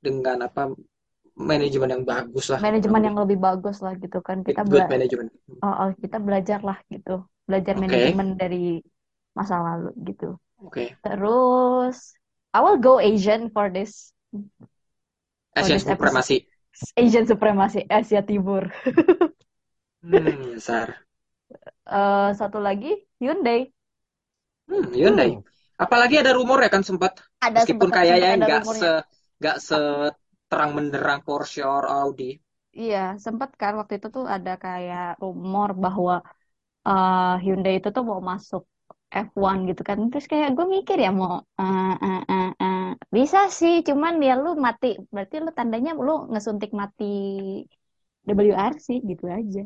Speaker 1: dengan apa manajemen yang bagus lah
Speaker 3: Manajemen yang lebih bagus lah gitu kan. Kita
Speaker 1: good
Speaker 3: bela
Speaker 1: management
Speaker 3: oh, oh, kita belajar lah gitu. Belajar
Speaker 1: Oke.
Speaker 3: manajemen dari masa lalu gitu.
Speaker 1: oke
Speaker 3: Terus I will go Asian for this
Speaker 1: Asian
Speaker 3: this
Speaker 1: supremacy
Speaker 3: Asian supremasi Asia Timur.
Speaker 1: hmm besar
Speaker 3: Eh, satu lagi Hyundai.
Speaker 1: hmm Hyundai
Speaker 2: Hmm.
Speaker 1: apalagi ada rumor ya kan sempat
Speaker 3: Ada
Speaker 1: meskipun kayaknya
Speaker 3: sempat ada
Speaker 1: nggak
Speaker 3: rumornya.
Speaker 1: se seterang menderang Porsche or Audi
Speaker 3: Iya, sempat kan waktu itu tuh ada kayak rumor bahwa eh, Hyundai itu tuh mau masuk F1 gitu kan. Terus kayak gue mikir ya mau eh, eh, eh, eh. bisa sih, cuman ya lu mati. Berarti lu tandanya lu ngesuntik mati WRC gitu aja.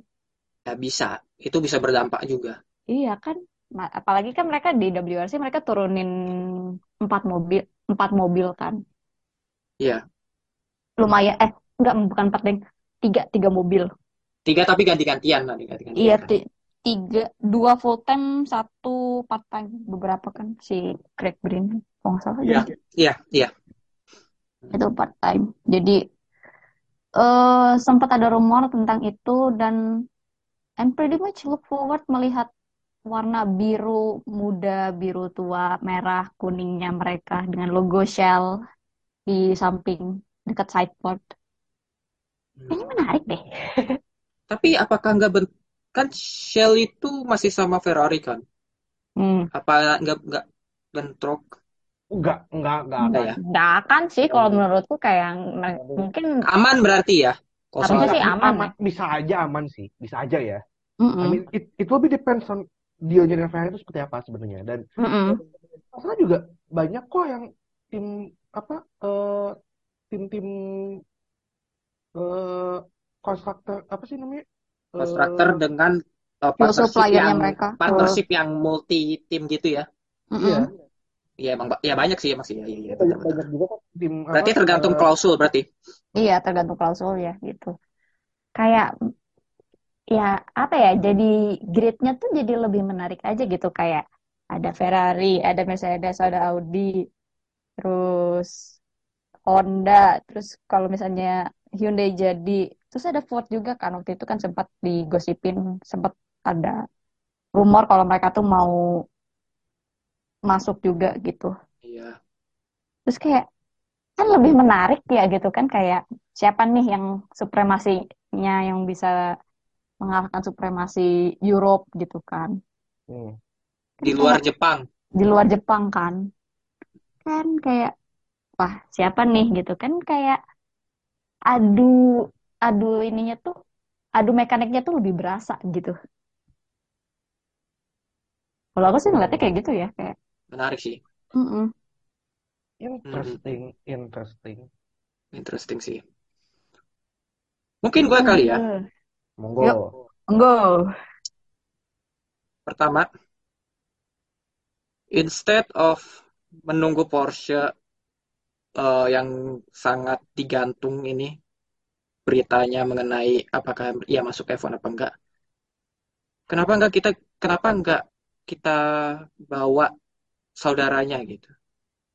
Speaker 1: ya bisa itu bisa berdampak juga
Speaker 3: Iya kan, apalagi kan mereka di WRC mereka turunin empat mobil, empat mobil kan.
Speaker 1: Iya
Speaker 3: Lumayan, eh enggak bukan empat deng, tiga tiga mobil.
Speaker 1: tiga tapi ganti-gantian lah ganti-gantian
Speaker 3: Iya,
Speaker 1: kan
Speaker 3: ti- tiga, dua full time, satu part time. Beberapa kan si Craig Breen, kalau nggak salah
Speaker 1: iya iya iya
Speaker 3: itu part time. Jadi eh sempat ada rumor tentang itu dan I'm pretty much look forward melihat warna biru muda, biru tua, merah, kuningnya mereka dengan logo Shell di samping dekat sideboard. Kayaknya menarik deh.
Speaker 1: tapi apakah nggak ben- kan Shell itu masih sama Ferrari kan
Speaker 3: Hmm.
Speaker 1: apa nggak nggak bentrok
Speaker 2: Enggak, enggak, enggak
Speaker 1: Enggak ya
Speaker 3: Nggak akan sih kalau menurutku kayak mungkin
Speaker 1: aman berarti ya kalau
Speaker 3: Harusnya sih aman
Speaker 2: aman, bisa aja aman sih, bisa aja ya. I
Speaker 3: Mm-mm.
Speaker 2: mean, it, it will be depends on dealnya dengan Ferrari itu seperti apa sebenarnya. Dan
Speaker 3: Mm-mm.
Speaker 2: masalah juga banyak kok yang tim apa eh, tim-tim eh konstruktor apa sih namanya?
Speaker 1: konstruktor
Speaker 2: Eh,
Speaker 1: dengan uh, partnership
Speaker 3: suppliernya
Speaker 1: yang
Speaker 3: mereka.
Speaker 1: partnership yang multi tim gitu ya
Speaker 2: iya,
Speaker 3: Mm-mm.
Speaker 1: Iya emang ya banyak sih emang sih ya, ya, ya,
Speaker 2: banyak
Speaker 1: betul, betul.
Speaker 2: banyak juga kok tim apa
Speaker 1: Berarti tergantung
Speaker 2: eh,
Speaker 1: klausul berarti.
Speaker 3: Iya, tergantung klausul ya gitu. Kayak ya apa ya? Jadi gridnya tuh jadi lebih menarik aja gitu kayak ada Ferrari, ada Mercedes, ada Audi, terus Honda, terus kalau misalnya Hyundai jadi, terus ada Ford juga kan waktu itu kan sempat digosipin, sempat ada rumor kalau mereka tuh mau masuk juga gitu.
Speaker 1: Iya.
Speaker 3: Terus kayak kan lebih menarik ya gitu kan kayak siapa nih yang supremasinya yang bisa mengalahkan supremasi Europe gitu kan.
Speaker 2: hmm.
Speaker 3: Kan
Speaker 1: Di luar Jepang.
Speaker 3: di luar Jepang kan. Kan kayak wah siapa nih gitu kan kayak adu adu ininya tuh adu mekaniknya tuh lebih berasa gitu. Kalau aku sih ngeliatnya kayak gitu ya kayak
Speaker 1: Menarik sih.
Speaker 3: mm-mm.
Speaker 2: Interesting, interesting.
Speaker 1: Interesting sih. Mungkin gue kali ya.
Speaker 2: Monggo.
Speaker 3: Yuk. Go.
Speaker 1: Pertama, instead of menunggu Porsche eh, yang sangat digantung ini beritanya mengenai apakah ia masuk F1 apa enggak. Kenapa enggak kita kenapa enggak kita bawa saudaranya gitu.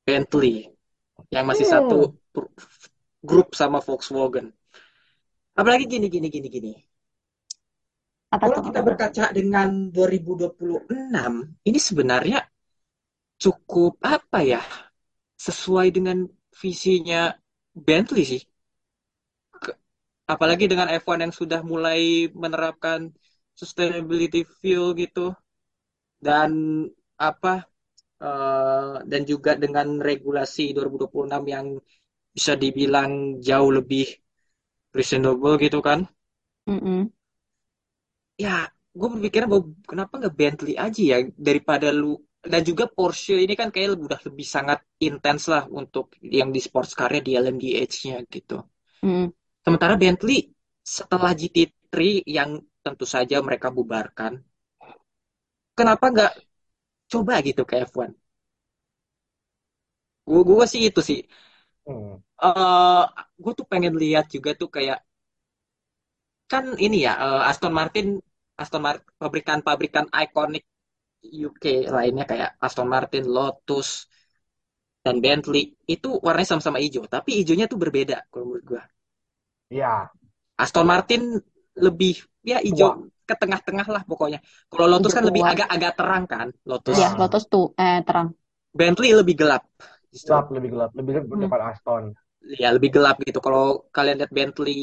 Speaker 1: Bentley yang masih
Speaker 2: Hmm.
Speaker 1: satu grup sama Volkswagen. Apalagi gini gini gini gini.
Speaker 3: Apa
Speaker 1: Kalau kita berkaca dengan 2026, ini sebenarnya cukup apa ya? Sesuai dengan visinya Bentley sih. Ke- apalagi dengan F1 yang sudah mulai menerapkan sustainability fuel gitu dan apa eh, dan juga dengan regulasi 2026 yang bisa dibilang jauh lebih reasonable gitu kan
Speaker 3: Mm-mm.
Speaker 1: ya gue berpikir bahwa kenapa nggak Bentley aja ya daripada lu dan juga Porsche ini kan kayak udah lebih sangat intens lah untuk yang di sports car-nya di LMDH-nya gitu
Speaker 3: Mm.
Speaker 1: sementara Bentley setelah GT3 yang tentu saja mereka bubarkan kenapa nggak coba gitu ke F1 gue gue sih itu sih
Speaker 2: Hmm.
Speaker 1: eh gue tuh pengen lihat juga tuh kayak kan ini ya eh, Aston Martin Aston Martin pabrikan-pabrikan ikonik UK lainnya kayak Aston Martin, Lotus, dan Bentley itu warnanya sama-sama hijau, tapi hijaunya tuh berbeda kalau menurut gue.
Speaker 2: Ya,
Speaker 1: Aston Martin lebih ya hijau ke tengah-tengah lah pokoknya. Kalau Lotus kan lebih agak-agak terang kan, Lotus.
Speaker 3: Ya,
Speaker 2: Ah,
Speaker 3: Lotus tuh eh terang.
Speaker 1: Bentley lebih gelap justru.
Speaker 2: gelap, lebih gelap, lebih gelap
Speaker 3: Hmm.
Speaker 2: daripada Aston.
Speaker 1: Ya lebih gelap gitu. Kalau kalian lihat Bentley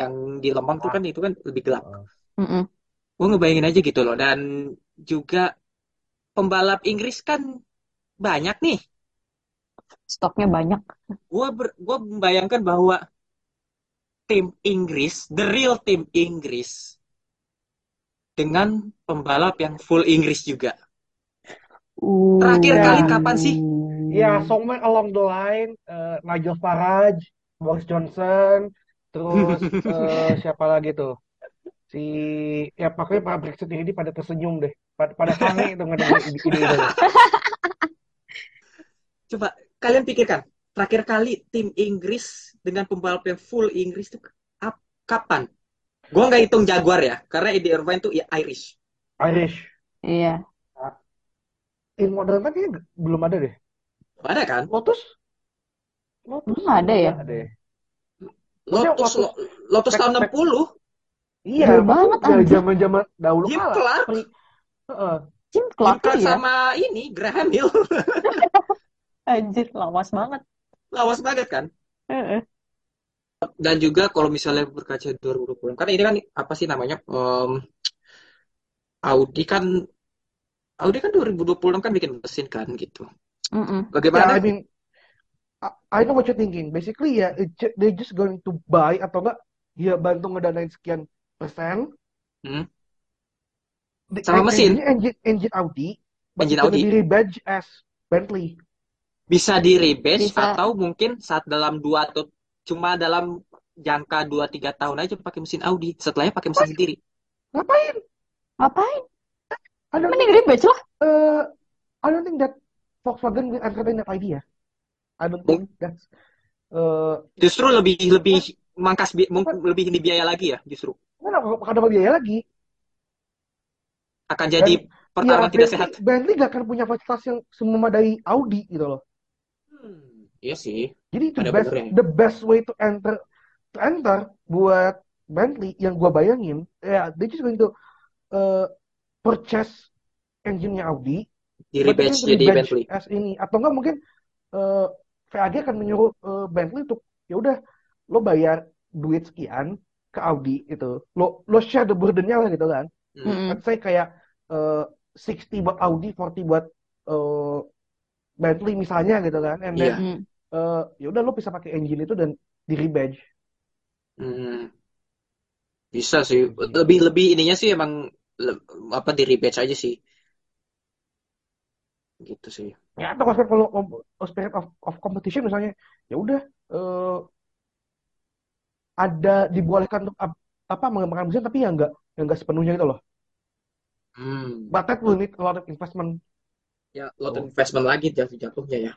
Speaker 1: yang di Lemang tuh kan itu kan lebih gelap.
Speaker 2: ah.
Speaker 3: Mm-mm.
Speaker 1: Gue ngebayangin aja gitu loh. Dan juga pembalap Inggris kan banyak nih.
Speaker 3: Stoknya banyak.
Speaker 1: Gue ber, gua membayangkan bahwa tim Inggris, the real tim Inggris, dengan pembalap yang full Inggris juga. Terakhir
Speaker 2: Ya,
Speaker 1: kali kapan sih?
Speaker 2: ya, somewhere along the line, eh, Nigel Farage, Boris Johnson, terus eh, siapa lagi tuh? Si, ya pokoknya para Brexit ini pada tersenyum deh, pada, pada sange tuh ngedengerin ide ide itu.
Speaker 1: Coba kalian pikirkan, terakhir kali tim Inggris dengan pembalap yang full Inggris itu ap- kapan? Gue nggak hitung Jaguar ya, karena Eddie Irvine tuh ya Irish.
Speaker 2: Irish.
Speaker 3: Iya.
Speaker 2: In modern time kayaknya belum ada deh.
Speaker 1: Ada kan?
Speaker 2: Lotus? Lotus
Speaker 3: Belum ada ya?
Speaker 2: Maksudnya
Speaker 1: Lotus,
Speaker 2: Lotus
Speaker 1: Lotus tahun
Speaker 2: back- back-
Speaker 1: 60,
Speaker 2: Iya,
Speaker 3: banget,
Speaker 2: dari
Speaker 3: anjir.
Speaker 2: zaman-zaman dahulu
Speaker 1: Jim. Clark,
Speaker 3: Jim Clark ya.
Speaker 1: sama ini Graham Hill,
Speaker 3: Anjir, lawas banget.
Speaker 1: lawas banget kan?
Speaker 3: Heeh.
Speaker 1: Dan juga kalau misalnya berkaca 2020, karena ini kan apa sih namanya? Em, Audi kan Audi kan 2026 kan bikin mesin kan gitu.
Speaker 3: Mm-mm.
Speaker 1: Bagaimana?
Speaker 2: I mean, I, I know what you're thinking. Basically ya, ju- they just going to buy atau enggak, ya bantu ngedanain sekian persen.
Speaker 1: Hmm,
Speaker 2: The
Speaker 1: sama
Speaker 2: en-
Speaker 1: mesin,
Speaker 2: engine engine engine Audi,
Speaker 1: engine Audi
Speaker 2: be rebadged as Bentley.
Speaker 1: bisa di rebadge
Speaker 3: Bisa.
Speaker 1: atau mungkin saat dalam dua atau cuma dalam jangka 2-3 tahun aja pakai mesin Audi, setelahnya pakai mesin sendiri.
Speaker 2: Ngapain?
Speaker 3: Ngapain?
Speaker 2: Don't
Speaker 3: Mending rebadge lah.
Speaker 2: uh, I don't think that Volkswagen will entertain that idea. I don't think that's uh,
Speaker 1: Justru lebih lebih mangkas bi- mungkin lebih ini biaya lagi ya justru
Speaker 2: akan ada biaya lagi?
Speaker 1: Akan jadi
Speaker 2: ya
Speaker 1: pertarungan tidak
Speaker 2: Bentley,
Speaker 1: sehat.
Speaker 2: Bentley gak akan punya fasilitas yang sememadai Audi gitu loh.
Speaker 1: Hmm, iya sih,
Speaker 2: Jadi itu
Speaker 1: ada
Speaker 2: best
Speaker 1: benernya.
Speaker 2: the best way to enter to enter buat Bentley yang gua bayangin ya they just going to uh, purchase engine-nya Audi
Speaker 1: Di
Speaker 2: to
Speaker 1: jadi Bentley.
Speaker 2: as ini atau enggak mungkin uh, VAG akan menyuruh uh, Bentley untuk ya udah lo bayar duit sekian ke Audi itu lo lo share the burden-nya lah gitu kan
Speaker 1: Hmm.
Speaker 3: Mm-mm.
Speaker 2: let's say kayak uh, 60 buat Audi 40 buat uh, Bentley misalnya gitu kan and then
Speaker 1: Iya.
Speaker 3: Mm.
Speaker 2: uh, ya udah lo bisa pakai engine itu dan di rebadge
Speaker 1: Hmm. Bisa sih. Lebih lebih ininya sih emang le- apa di rebadge aja sih. Gitu sih.
Speaker 2: ya atau kalau kalau spirit of, of competition misalnya ya udah eh, ada dibolehkan untuk ap- apa mengembangkan mesin tapi ya enggak yang enggak sepenuhnya gitu loh
Speaker 1: Hmm.
Speaker 2: but that will need a lot of investment
Speaker 1: Ya, lot
Speaker 2: tuh
Speaker 1: investment lagi jatuh jatuhnya ya.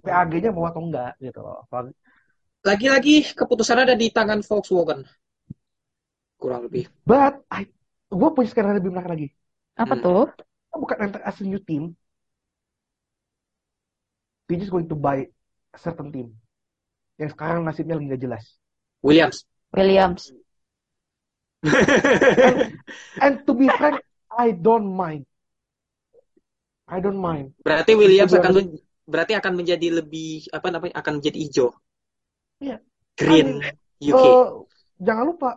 Speaker 2: PAG-nya mau atau enggak gitu loh Apalagi-
Speaker 1: Lagi-lagi keputusan ada di tangan Volkswagen kurang lebih.
Speaker 2: but I gue punya sekarang lebih menarik lagi
Speaker 3: Apa
Speaker 1: Hmm.
Speaker 3: tuh?
Speaker 2: Bukan enter as a new team they just going to buy a certain team yang sekarang nasibnya lagi nggak jelas
Speaker 1: Williams.
Speaker 3: Williams.
Speaker 2: And and to be frank I don't mind I don't mind
Speaker 1: Berarti Williams
Speaker 2: gue
Speaker 1: akan men- berarti akan menjadi lebih apa namanya akan menjadi hijau,
Speaker 2: Iya. I
Speaker 1: green
Speaker 2: mean,
Speaker 1: UK.
Speaker 2: uh, jangan lupa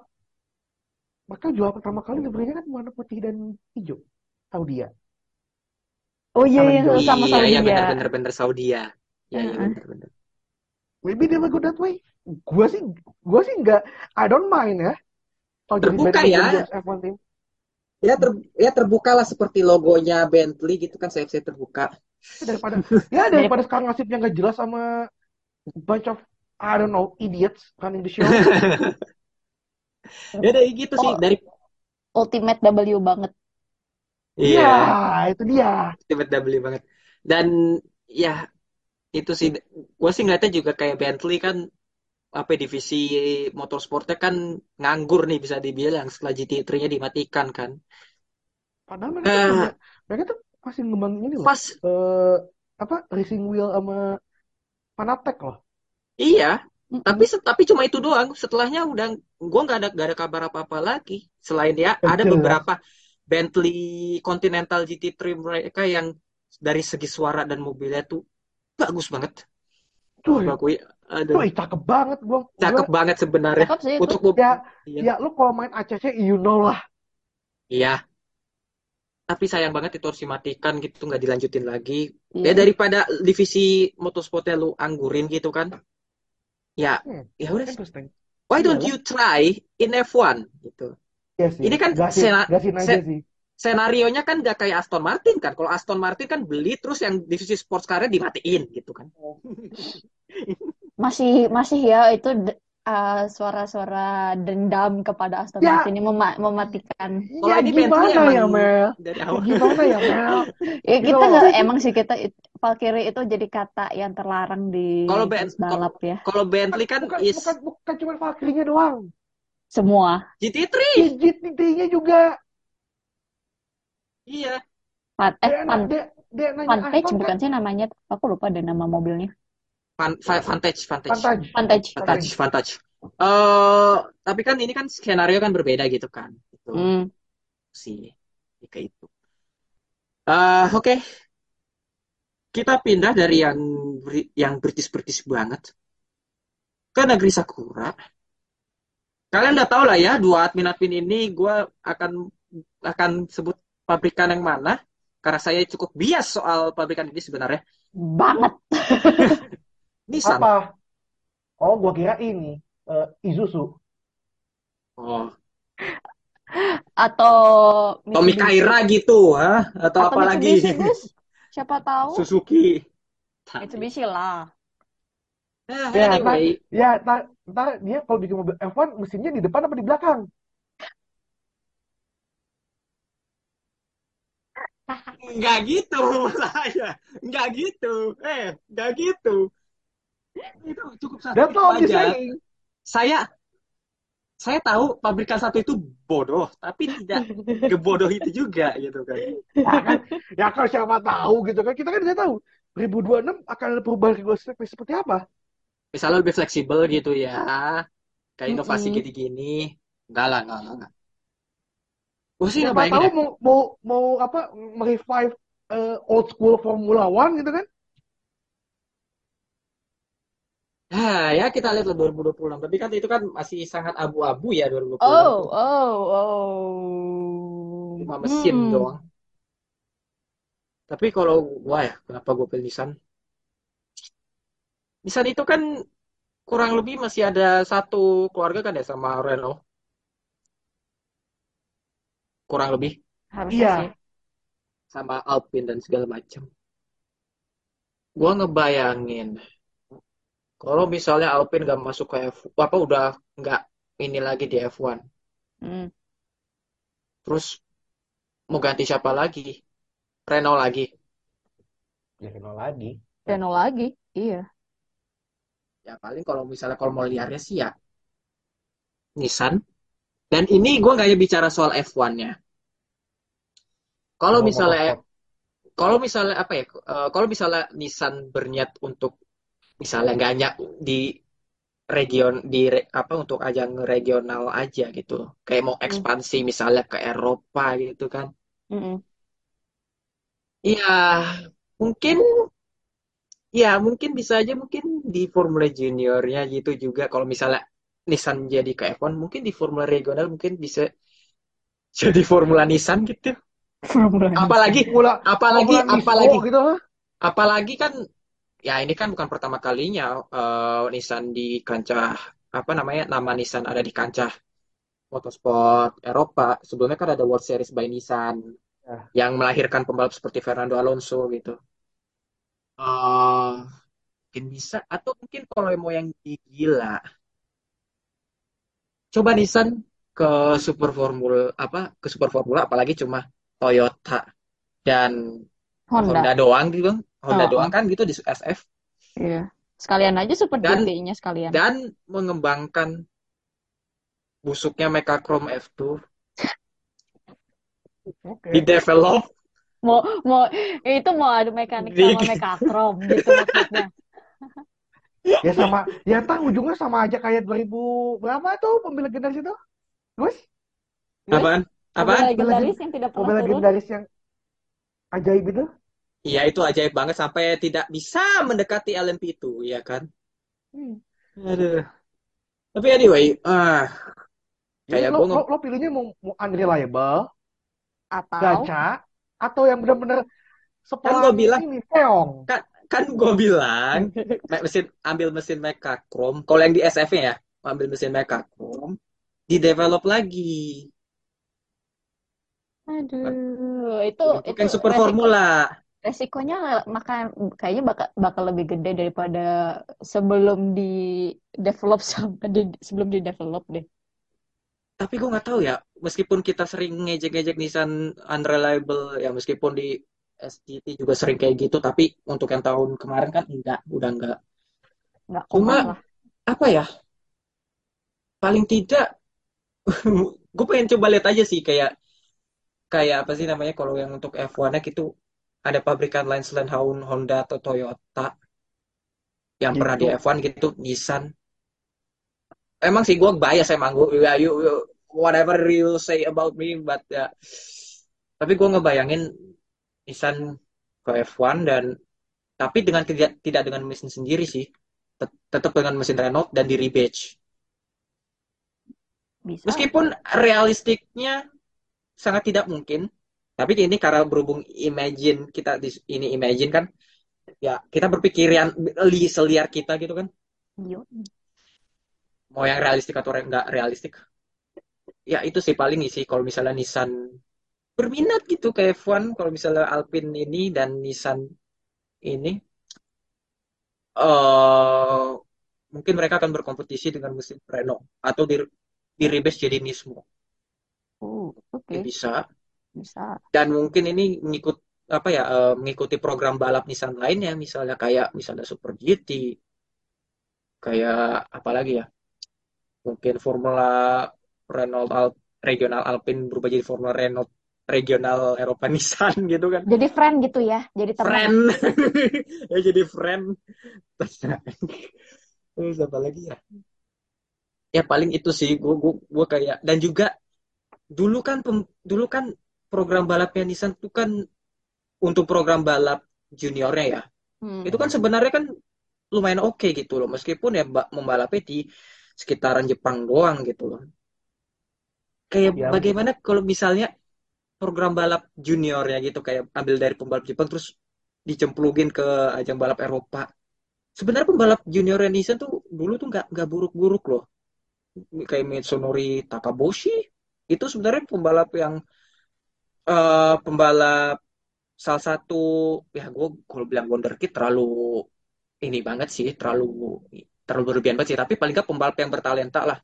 Speaker 2: mereka jual pertama kali liverynya kan warna putih dan hijau Saudi ya
Speaker 3: Oh iya, iya, sama Saudi
Speaker 1: iya
Speaker 3: ya.
Speaker 1: benar-benar benar Saudi ya. Iya, iya
Speaker 3: Heeh.
Speaker 1: benar-benar.
Speaker 2: maybe they will go that way gua sih gua sih nggak I don't mind ya kalau jadi
Speaker 1: Terbuka ya.
Speaker 2: Williams F1 team
Speaker 1: Ya, ter, ya terbuka lah seperti logonya Bentley gitu kan saya terbuka.
Speaker 2: daripada ya daripada sekarang nasibnya nggak jelas sama bunch of I don't know idiots running the show
Speaker 1: Ya dari gitu sih
Speaker 3: Oh.
Speaker 1: dari
Speaker 3: Ultimate W banget.
Speaker 2: Iya,
Speaker 1: iya
Speaker 2: itu dia.
Speaker 1: Ultimate W banget. Dan ya itu sih gue sih ngeliatnya juga kayak Bentley kan apa divisi motorsportnya kan nganggur nih bisa dibilang setelah GT3-nya dimatikan kan.
Speaker 2: Padahal mereka tuh
Speaker 1: Eh.
Speaker 2: mereka tuh masih ngembangin ini loh.
Speaker 1: Pas
Speaker 2: Eh, apa racing wheel sama Fanatec loh.
Speaker 1: iya,
Speaker 3: Mm-mm.
Speaker 1: tapi tapi cuma itu doang. Setelahnya udah gue nggak ada nggak ada kabar apa-apa lagi. Selain ya ada
Speaker 2: Jelas.
Speaker 1: beberapa Bentley Continental GT3 mereka yang dari segi suara dan mobilnya tuh bagus banget.
Speaker 2: Cuy,
Speaker 1: Gua akui, aduh,
Speaker 2: cuy cakep banget gua. gua
Speaker 1: cakep banget sebenarnya.
Speaker 3: Cakep sih itu.
Speaker 1: Untuk mobil,
Speaker 2: ya,
Speaker 1: iya,
Speaker 2: ya lu kalau main ACC you know lah.
Speaker 1: iya. Tapi sayang banget itu harus dimatikan gitu, nggak dilanjutin lagi.
Speaker 3: Iya.
Speaker 1: Ya daripada divisi motorsportnya lu anggurin gitu kan. Ya,
Speaker 2: Hmm,
Speaker 1: ya udah. Why don't
Speaker 2: Iyalah.
Speaker 1: you try in F1 gitu?
Speaker 2: Iya sih.
Speaker 1: Ini kan
Speaker 2: gasin,
Speaker 1: sena-
Speaker 2: gasin aja
Speaker 1: se-
Speaker 2: sih.
Speaker 1: Senarionya kan nggak kayak Aston Martin kan. Kalau Aston Martin kan beli terus yang divisi sports car-nya dimatiin gitu kan.
Speaker 3: Masih masih ya itu uh, suara-suara dendam kepada Aston
Speaker 2: Ya.
Speaker 3: Martin yang mema- mematikan.
Speaker 1: Kalau
Speaker 2: Ya
Speaker 1: ini Bentley
Speaker 2: gimana ya Mel?
Speaker 1: dari
Speaker 2: Ya
Speaker 1: awal.
Speaker 2: gimana ya Mel?
Speaker 3: Ya kita nggak emang sih kita it- Valkyrie itu jadi kata yang terlarang di
Speaker 1: Kalau Ben-
Speaker 3: balap ya.
Speaker 1: Kalau Bentley kan
Speaker 2: Bukan
Speaker 1: is
Speaker 2: bukan bukan cuma Valkyrie-nya doang.
Speaker 3: Semua.
Speaker 1: GT3.
Speaker 2: GT3-nya juga.
Speaker 1: Iya.
Speaker 3: Fan, eh,
Speaker 2: Dia,
Speaker 3: Vantage
Speaker 2: Aston
Speaker 3: bukan
Speaker 2: kan?
Speaker 3: sih namanya? Aku lupa deh nama mobilnya.
Speaker 1: Van- Va- Vantage, Vantage.
Speaker 2: Vantage.
Speaker 3: Vantage.
Speaker 1: Vantage, Vantage. Eh, tapi kan ini kan skenario kan berbeda gitu kan. Itu
Speaker 3: Hmm.
Speaker 1: sih kayak itu. Eh, oke. Kita pindah dari yang yang British-British banget ke negeri Sakura. Kalian udah tahu lah ya, dua admin-admin ini gue akan akan sebut pabrikan yang mana karena saya cukup bias soal pabrikan ini sebenarnya.
Speaker 3: Banget.
Speaker 1: Nissan.
Speaker 2: Apa? Oh, gua kira ini eh, Isuzu.
Speaker 1: Oh,
Speaker 3: Atau
Speaker 1: Tommy. Kaira gitu, ha? Atau,
Speaker 3: Atau
Speaker 1: apa lagi?
Speaker 3: Siapa tahu?
Speaker 1: Suzuki.
Speaker 3: Mitsubishi lah.
Speaker 1: Nah,
Speaker 2: Ya,
Speaker 1: anyway,
Speaker 2: Ya, ntar, ntar dia kalau bikin mobil F1 mesinnya di depan apa di belakang?
Speaker 1: nggak gitu saya, nggak gitu, eh, nggak gitu. Itu cukup satu
Speaker 2: That's
Speaker 1: itu
Speaker 2: all I'm
Speaker 1: aja. Saya, saya tahu pabrikan satu itu bodoh, tapi tidak kebodoh itu juga gitu kan.
Speaker 2: Ya kan, ya kan siapa tahu gitu kan. Kita kan nggak tahu. 2026 akan ada perubahan regulasi seperti apa?
Speaker 1: Misalnya lebih fleksibel gitu ya, kayak inovasi
Speaker 3: Mm-mm.
Speaker 1: gini-gini. Enggak lah, enggak, enggak. enggak. Gue sih ngebayangin
Speaker 2: tahu
Speaker 1: ya,
Speaker 2: mau mau mau apa merevive eh, old school Formula One gitu kan?
Speaker 1: Ah, ya kita lihat lah 2026. Tapi kan itu kan masih sangat abu-abu ya 2026
Speaker 3: Oh, oh, oh.
Speaker 1: Cuma mesin
Speaker 3: Hmm.
Speaker 1: doang. Tapi kalau gua ya, kenapa gue pilih Nissan? Nissan itu kan kurang lebih masih ada satu keluarga kan ya sama Renault. Kurang lebih
Speaker 3: Harusnya
Speaker 2: Iya.
Speaker 3: sih.
Speaker 1: sama Alpine dan segala macam. Gua ngebayangin kalau misalnya Alpine gak masuk ke F apa udah nggak ini lagi di F1.
Speaker 3: Hmm.
Speaker 1: Terus mau ganti siapa lagi? Renault lagi.
Speaker 2: Ya kenal lagi.
Speaker 3: Renault lagi. Iya.
Speaker 1: Ya paling kalau misalnya kalau mau liarnya sih ya Nissan. Dan ini gue nggak hanya bicara soal F1-nya. Kalau misalnya kalau misalnya apa ya? eh, kalau misalnya Nissan berniat untuk misalnya nggak hanya di region di re- apa untuk ajang regional aja gitu. Kayak mau
Speaker 3: Hmm.
Speaker 1: ekspansi misalnya ke Eropa gitu kan.
Speaker 3: Mm-mm.
Speaker 1: Iya, mungkin ya mungkin bisa aja mungkin di Formula Juniornya gitu juga kalau misalnya Nissan jadi ke F1 mungkin di Formula regional mungkin bisa jadi Formula Nissan gitu
Speaker 3: Formula Nissan.
Speaker 1: apalagi apalagi
Speaker 2: Nismo
Speaker 1: apalagi
Speaker 2: gitu lah.
Speaker 1: apalagi kan ya ini kan bukan pertama kalinya eh, Nissan di kancah apa namanya nama Nissan ada di kancah motorsport Eropa sebelumnya kan ada World Series by Nissan
Speaker 2: Ya.
Speaker 1: yang melahirkan pembalap seperti Fernando Alonso gitu Eh, mungkin bisa atau mungkin kalau mau yang gila coba Nissan ke Super Formula apa ke Super Formula apalagi cuma Toyota dan
Speaker 3: Honda.
Speaker 1: Honda doang gitu Bang. Honda
Speaker 3: Oh,
Speaker 1: doang kan gitu di SF
Speaker 3: Iya. Sekalian aja Super
Speaker 1: Dan-
Speaker 3: GT-nya sekalian.
Speaker 1: dan mengembangkan busuknya Mechachrome F2
Speaker 2: Oke.
Speaker 1: di develop
Speaker 3: Mau mau itu mau adu mekanik sama mekakrom gitu maksudnya.
Speaker 2: Ya sama, ya tahu ujungnya sama aja kayak 2000 berapa tuh mobil legendaris itu? Gus?
Speaker 1: apaan
Speaker 3: Mobil
Speaker 1: apaan
Speaker 3: legendaris yang tidak
Speaker 2: Mobil
Speaker 3: pernah turun.
Speaker 2: legendaris yang ajaib itu?
Speaker 1: Iya itu ajaib banget sampai tidak bisa mendekati LMP2 ya kan?
Speaker 3: Hmm.
Speaker 1: aduh. Tapi anyway ah Kayak
Speaker 2: lo, lo, lo pilihnya mau, mau unreliable,
Speaker 3: Atau?
Speaker 2: gacha, atau yang benar-benar
Speaker 1: Kan gua
Speaker 2: sepelang
Speaker 1: bilang-
Speaker 2: ini, keong.
Speaker 1: kan gue bilang me- mesin ambil mesin Mechachrome kalau yang di SF-nya ya ambil mesin Mechachrome di develop lagi.
Speaker 3: Aduh itu
Speaker 1: untuk
Speaker 3: itu
Speaker 1: yang Super
Speaker 3: resiko-
Speaker 1: Formula
Speaker 3: resikonya maka kayaknya bakal bakal lebih gede daripada sebelum di develop sama di, sebelum di develop deh.
Speaker 1: tapi gue nggak tahu ya meskipun kita sering ngejek-ngejek Nissan unreliable ya meskipun di SGT juga sering kayak gitu tapi untuk yang tahun kemarin kan enggak udah enggak
Speaker 3: Nggak
Speaker 1: Cuma-
Speaker 3: lah.
Speaker 1: apa ya paling tidak gue pengen coba lihat aja sih kayak kayak apa sih namanya kalau yang untuk F1 gitu ada pabrikan lain selain Honda atau Toyota yang pernah di
Speaker 2: Gitu.
Speaker 1: F1 gitu Nissan emang sih gue bias emang gue ya you, you- whatever you say about me but ya tapi gue ngebayangin Nissan ke F1 dan tapi dengan tidak tidak dengan mesin sendiri sih Tet- tetap dengan mesin Renault dan di rebadge
Speaker 3: Bisa.
Speaker 1: Meskipun realistiknya sangat tidak mungkin, tapi ini karena berhubung imagine kita di ini imagine kan, ya kita berpikiran li seliar kita gitu kan,
Speaker 3: Yo.
Speaker 1: mau yang realistik atau re- nggak realistik. Ya itu sih paling sih kalau misalnya Nissan berminat gitu ke F1, kalau misalnya Alpine ini dan Nissan ini, eh mungkin mereka akan berkompetisi dengan mesin Renault atau di di rebase jadi Nismo.
Speaker 3: Oh, oke,
Speaker 1: Ya, bisa.
Speaker 3: Bisa.
Speaker 1: dan mungkin ini mengikut apa ya eh, mengikuti program balap Nissan lainnya misalnya kayak misalnya Super GT kayak apa lagi ya mungkin Formula Renault Al- regional Alpine berubah jadi Formula Renault regional Eropa Nissan gitu kan
Speaker 3: Jadi friend gitu ya, jadi teman.
Speaker 1: friend ya jadi friend terus apa lagi ya ya paling itu sih gue gue gue kayak dan juga dulu kan pem- dulu kan program balapnya Nissan itu kan untuk program balap juniornya ya
Speaker 3: Hmm.
Speaker 1: itu kan sebenarnya kan lumayan oke gitu loh meskipun ya ba- membalapnya di sekitaran Jepang doang gitu loh kayak
Speaker 2: Ya.
Speaker 1: bagaimana kalau misalnya program balap juniornya gitu kayak ambil dari pembalap Jepang terus dicemplungin ke ajang balap Eropa sebenarnya pembalap juniornya Nissan tuh dulu tuh nggak nggak buruk-buruk loh kayak Mitsunori Takaboshi itu sebenarnya pembalap yang eh, pembalap salah satu ya gue kalau bilang wonderkid terlalu ini banget sih terlalu terlalu berlebihan banget sih tapi paling nggak pembalap yang bertalenta lah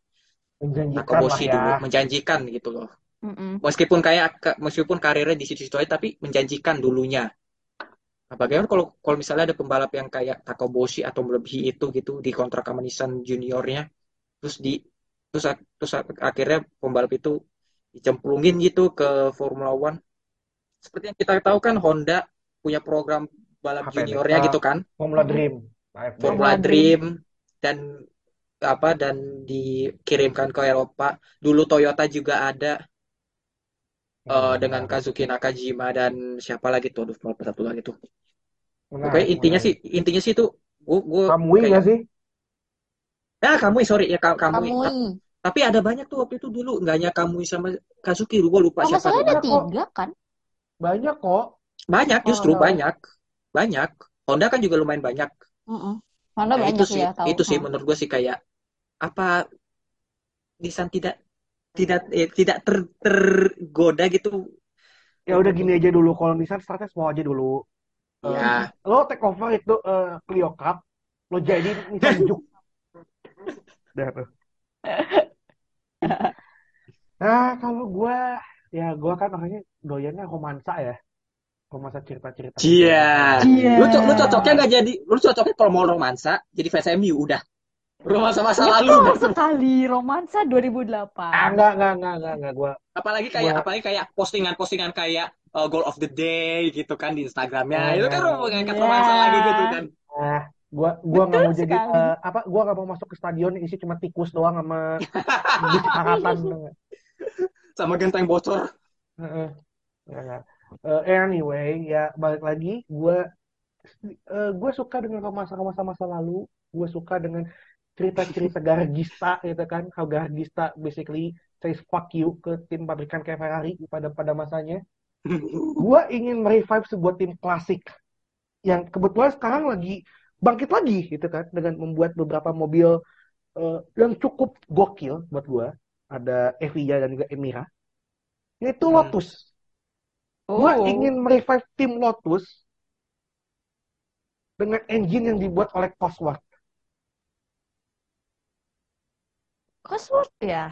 Speaker 1: Takaboshi
Speaker 2: ya.
Speaker 1: dulu menjanjikan gitu loh
Speaker 3: Mm-mm.
Speaker 1: meskipun kayak meskipun karirnya di situ-situ aja tapi menjanjikan dulunya nah, bagaimana kalau kalau misalnya ada pembalap yang kayak Takaboshi atau melebihi itu gitu di kontrak sama Nissan juniornya terus di terus terus ak- akhirnya pembalap itu dicemplungin gitu ke Formula One seperti yang kita tahu kan Honda punya program balap
Speaker 2: Apa ini?
Speaker 1: juniornya
Speaker 2: Uh,
Speaker 1: gitu kan
Speaker 2: Formula Dream.
Speaker 1: Formula
Speaker 3: Formula
Speaker 1: Dream dan apa dan dikirimkan ke Eropa dulu Toyota juga ada eh,
Speaker 2: Hmm,
Speaker 1: dengan
Speaker 2: menarik.
Speaker 1: Kazuki Nakajima dan siapa lagi tuh aduh lupa satu lagi tuh
Speaker 2: Menarik,
Speaker 1: Pokoknya intinya
Speaker 2: menarik.
Speaker 1: sih intinya sih itu gue gue
Speaker 2: Kamui
Speaker 1: kayak
Speaker 2: nggak sih?
Speaker 1: Ya, Kamui, sorry. Ya, Ka- Kamui.
Speaker 3: Kamui.
Speaker 1: Tapi ada banyak tuh waktu itu dulu. Nggak hanya Kamui sama Kazuki. Gue lupa
Speaker 3: Oh,
Speaker 1: siapa.
Speaker 3: masalahnya ada
Speaker 2: Banyak kok.
Speaker 3: tiga kan?
Speaker 2: Banyak kok.
Speaker 1: Banyak, justru
Speaker 2: Oh, no.
Speaker 1: banyak. Banyak. Honda kan juga lumayan banyak.
Speaker 3: Mm-mm. Honda
Speaker 1: Ya,
Speaker 3: banyak
Speaker 1: itu sih,
Speaker 3: ya tahu.
Speaker 1: itu sih
Speaker 3: Hmm.
Speaker 1: menurut gue sih kayak apa Nissan tidak tidak eh, tidak ter, tergoda gitu.
Speaker 2: Ya udah gini aja dulu. Kalau Nissan startnya semua aja dulu. Eh,
Speaker 1: Ya,
Speaker 2: lo take over itu eh, Clio Cup. Lo jadi Nissan Juke. Udah tuh. Nah, kalau gua ya gua kan orangnya doyannya romansa ya. Romansa cerita-cerita.
Speaker 1: Iya.
Speaker 3: Iya.
Speaker 1: Lu, co- lu cocoknya nggak jadi, lu cocoknya kalau mau romansa jadi fans MU udah. Romansa masa lalu
Speaker 3: Betul
Speaker 1: udah.
Speaker 3: sekali romansa 2008.
Speaker 2: Ah, enggak, enggak, enggak, enggak, enggak. Gua
Speaker 1: Apalagi kayak
Speaker 2: Gua-
Speaker 1: apalagi kayak postingan-postingan kayak uh, goal of the day gitu kan di Instagramnya.
Speaker 2: Oh,
Speaker 1: Itu kan ngangkat
Speaker 3: Iya.
Speaker 1: romansa lagi gitu kan.
Speaker 2: Nah, gua gua nggak mau jadi
Speaker 3: sekali.
Speaker 2: eh, apa gua nggak mau masuk ke stadion isi cuma tikus doang sama karatan
Speaker 1: Sama genteng bocor.
Speaker 2: Eh, anyway ya balik lagi gua eh, gua suka dengan romansa-romansa masa lalu. Gua suka dengan cerita-cerita Garagista gitu kan. How Garagista basically says fuck you ke tim pabrikan kayak Ferrari pada pada masanya. Gua ingin merevive sebuah tim klasik yang kebetulan sekarang lagi bangkit lagi gitu kan dengan membuat beberapa mobil eh, yang cukup gokil buat gua ada Evija dan juga Emira yaitu
Speaker 1: Hmm.
Speaker 2: Lotus gua
Speaker 3: Oh.
Speaker 2: ingin merevive tim Lotus dengan engine yang dibuat oleh Cosworth
Speaker 3: Cosworth ya.